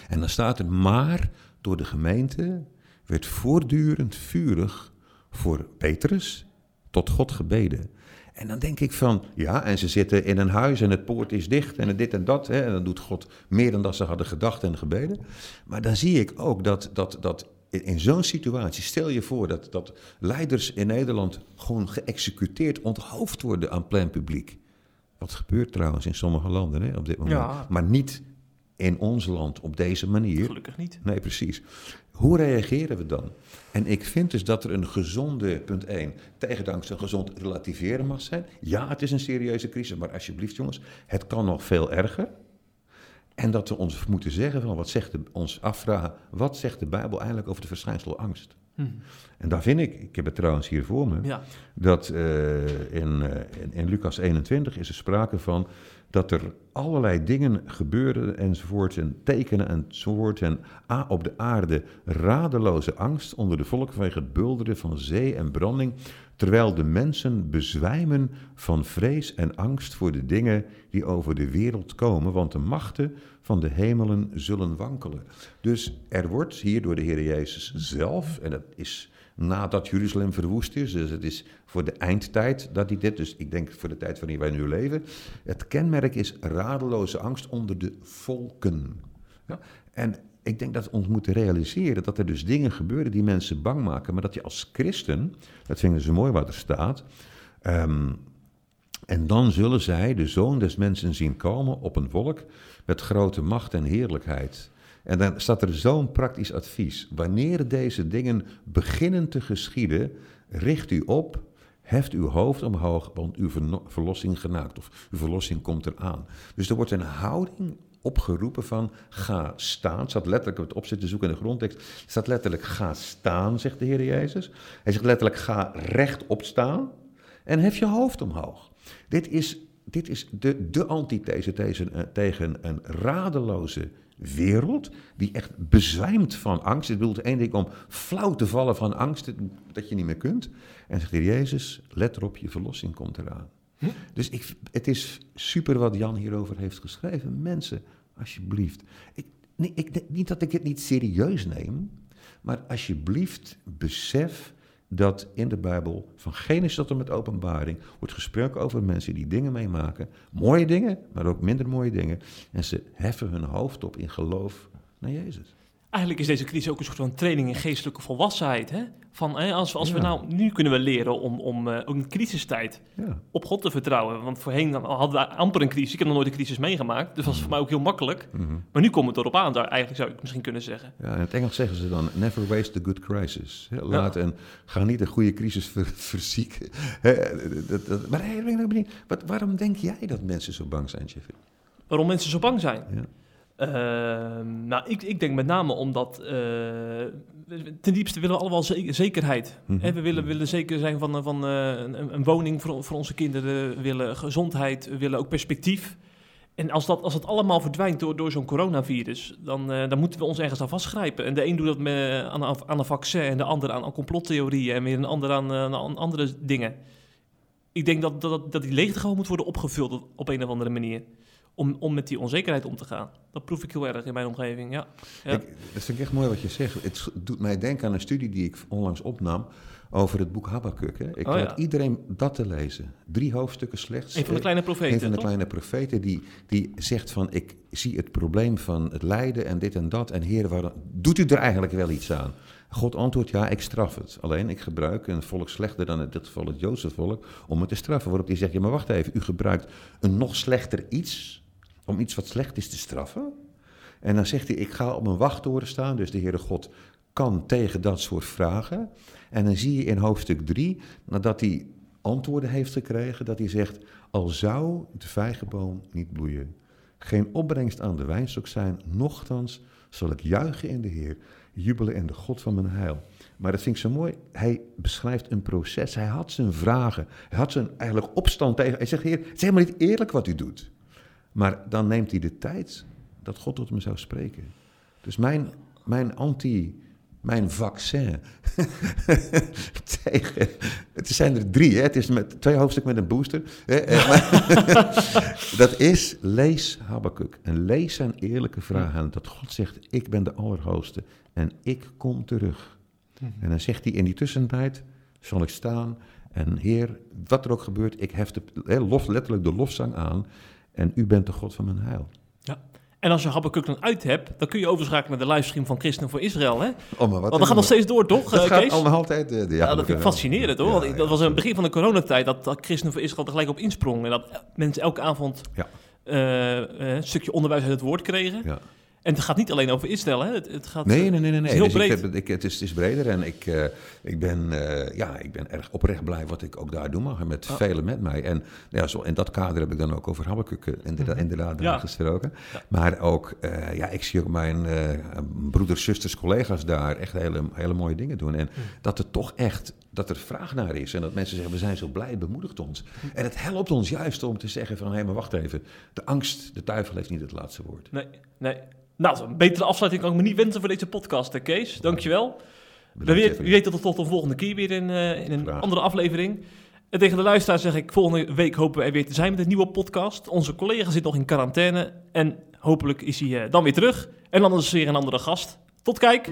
Speaker 2: En dan staat er, maar door de gemeente werd voortdurend vurig voor Petrus tot God gebeden. En dan denk ik van, ja, en ze zitten in een huis en het poort is dicht en dit en dat. Hè, en dan doet God meer dan dat ze hadden gedacht en gebeden. Maar dan zie ik ook dat, dat, dat in, zo'n situatie, stel je voor dat, dat leiders in Nederland gewoon geëxecuteerd, onthoofd worden aan plein publiek. Wat gebeurt trouwens in sommige landen hè, op dit moment.
Speaker 1: Ja.
Speaker 2: Maar niet in ons land op deze manier.
Speaker 1: gelukkig niet.
Speaker 2: Nee, precies. Hoe reageren we dan? En ik vind dus dat er een gezonde, punt 1, tegendanks een gezond relativeren mag zijn. Ja, het is een serieuze crisis, maar alsjeblieft jongens, het kan nog veel erger. En dat we ons moeten zeggen van, wat zegt de, ons afvragen, wat zegt de Bijbel eigenlijk over de verschijnsel angst?
Speaker 1: Hm.
Speaker 2: En daar vind ik, ik heb het trouwens hier voor me,
Speaker 1: Ja.
Speaker 2: dat eh, in, eh, in, in Lucas 21 is er sprake van dat er allerlei dingen gebeuren enzovoort en tekenen enzovoort. En op de aarde radeloze angst onder de volk vanwege het bulderen van zee en branding, terwijl de mensen bezwijmen van vrees en angst voor de dingen die over de wereld komen, want de machten van de hemelen zullen wankelen. Dus er wordt hier door de Heer Jezus zelf, en dat is nadat Jeruzalem verwoest is. Dus het is voor de eindtijd dat hij dit, dus ik denk voor de tijd waarin wij nu leven. Het kenmerk is radeloze angst onder de volken. Ja? En ik denk dat we ons moeten realiseren dat er dus dingen gebeuren die mensen bang maken, maar dat je als christen, dat vinden ze mooi wat er staat, ehm, en dan zullen zij de zoon des mensen zien komen op een wolk met grote macht en heerlijkheid. En dan staat er zo'n praktisch advies. Wanneer deze dingen beginnen te geschieden, richt u op, heft uw hoofd omhoog, want uw verlossing genaakt of uw verlossing komt eraan. Dus er wordt een houding opgeroepen van ga staan. staat letterlijk het opzet zoeken in de grondtekst. staat letterlijk ga staan, zegt de Heer Jezus. Hij zegt letterlijk ga rechtop staan en hef je hoofd omhoog. Dit is, dit is de, de antithese tegen, eh, tegen een radeloze wereld die echt bezwijmt van angst. Het bedoelt één ding om flauw te vallen van angst, dat je niet meer kunt. En zegt de Jezus, let erop, je verlossing komt eraan. Hm? Dus ik, het is super wat Jan hierover heeft geschreven. Mensen, alsjeblieft. Ik, nee, ik, niet dat ik het niet serieus neem, maar alsjeblieft besef dat in de Bijbel, van Genesis tot en met openbaring, wordt gesproken over mensen die dingen meemaken. Mooie dingen, maar ook minder mooie dingen. En ze heffen hun hoofd op in geloof naar Jezus.
Speaker 1: Eigenlijk is deze crisis ook een soort van training in geestelijke volwassenheid. Hè? Van, hè, als, als we nou, nu kunnen we leren om, om uh, ook in crisistijd ja. op God te vertrouwen. Want voorheen hadden we amper een crisis. Ik heb nog nooit een crisis meegemaakt. Dus dat was voor mij ook heel makkelijk. Mhm. Maar nu komt het erop aan, daar eigenlijk zou ik misschien kunnen zeggen.
Speaker 2: Ja, in het Engels zeggen ze dan, never waste a good crisis. Laat en ga niet een goede crisis ver, verzieken. maar hey, ben ik benieuwd, wat, waarom denk jij dat mensen zo bang zijn, Jeffy?
Speaker 1: Waarom mensen zo bang zijn? Ja. Ehm, nou, ik, ik denk met name omdat uh, ten diepste willen we allemaal zekerheid. Mm We willen, mhm. willen zeker zijn van, van uh, een, een, woning voor, voor onze kinderen, we willen gezondheid, we willen ook perspectief. En als dat, als dat allemaal verdwijnt door, door zo'n coronavirus, dan, uh, dan moeten we ons ergens aan vastgrijpen. En de een doet dat met, aan, aan een vaccin en de ander aan, aan complottheorieën en weer een ander aan, aan andere dingen. Ik denk dat, dat, dat die leegte gewoon moet worden opgevuld op een of andere manier om, om met die onzekerheid om te gaan. Dat proef ik heel erg in mijn omgeving, ja. ja.
Speaker 2: Ik, dat vind ik echt mooi wat je zegt. Het doet mij denken aan een studie die ik onlangs opnam over het boek Habakkuk. Hè. Ik oh, laat iedereen dat te lezen. Drie hoofdstukken slechts.
Speaker 1: Een van de kleine profeten,
Speaker 2: Een van de kleine profeten die, die zegt van... ik zie het probleem van het lijden en dit en dat. En heer, waarom, doet u er eigenlijk wel iets aan? God antwoordt, ja, ik straf het. Alleen, ik gebruik een volk slechter dan in dit geval het Joodse volk... om het te straffen. Waarop hij zegt, ja, maar wacht even. U gebruikt een nog slechter iets om iets wat slecht is te straffen. En dan zegt hij, ik ga op een wachttoren staan, dus de Heere God kan tegen dat soort vragen. En dan zie je in hoofdstuk 3, nadat hij antwoorden heeft gekregen, dat hij zegt, al zou de vijgenboom niet bloeien, geen opbrengst aan de wijnstok zijn, nochtans zal ik juichen in de Heer, jubelen in de God van mijn heil. Maar dat vind ik zo mooi. Hij beschrijft een proces. Hij had zijn vragen. Hij had zijn eigenlijk opstand tegen. Hij zegt: Heer, het is helemaal niet eerlijk wat u doet. Maar dan neemt hij de tijd dat God tot me zou spreken. Dus mijn, mijn anti, mijn vaccin tegen. Het zijn er drie, hè? het is met twee hoofdstukken met een booster. Hè? Eh, dat is lees Habakkuk en lees zijn eerlijke vragen. Dat God zegt: Ik ben de Allerhoogste en ik kom terug. Mhm. En dan zegt hij in die tussentijd: Zal ik staan en Heer, wat er ook gebeurt, ik hef de, lof, letterlijk de lofzang aan. En u bent de God van mijn heil.
Speaker 1: Ja. En als je Habakkuk dan uit hebt, dan kun je overschakelen naar de livestream van Christen voor Israël. Hè?
Speaker 2: Oh, maar wat
Speaker 1: Want dat gaat nog steeds door, toch?
Speaker 2: Dat uh, gaat allemaal altijd. Uh,
Speaker 1: ja, dat vind ik fascinerend hoor. Want dat was in het begin van de coronatijd dat, dat Christen voor Israël er gelijk op insprong. En dat mensen elke avond uh, een stukje onderwijs uit het woord kregen. Ja. En het gaat niet alleen over Israël, hè? Het, het gaat,
Speaker 2: nee, nee, nee, nee.
Speaker 1: Het is heel dus breed.
Speaker 2: Ik heb, ik, het, is, het is breder en ik, uh, ik, ben, uh, ja, ik ben erg oprecht blij wat ik ook daar doe, maar met oh. velen met mij. En ja, zo, in dat kader heb ik dan ook over Habakkuk inderdaad, mm inderdaad ja. gesproken. Ja. Maar ook, uh, ja, ik zie ook mijn broeders, zusters, collega's daar echt hele, hele mooie dingen doen. En mm. dat het toch echt dat er vraag naar is. En dat mensen zeggen, we zijn zo blij, bemoedigt ons. En het helpt ons juist om te zeggen van, hé, maar wacht even. De angst, de duivel heeft niet het laatste woord.
Speaker 1: Nee, nee. Nou, een betere afsluiting kan ik me niet wensen voor deze podcast, hè, Kees. Dankjewel. We weet, wie weet dat tot de volgende keer weer in, uh, in een
Speaker 2: Graag.
Speaker 1: andere aflevering. En tegen de luisteraar zeg ik, volgende week hopen we er weer te zijn met een nieuwe podcast. Onze collega zit nog in quarantaine en hopelijk is hij uh, dan weer terug. En dan is er weer een andere gast. Tot kijk!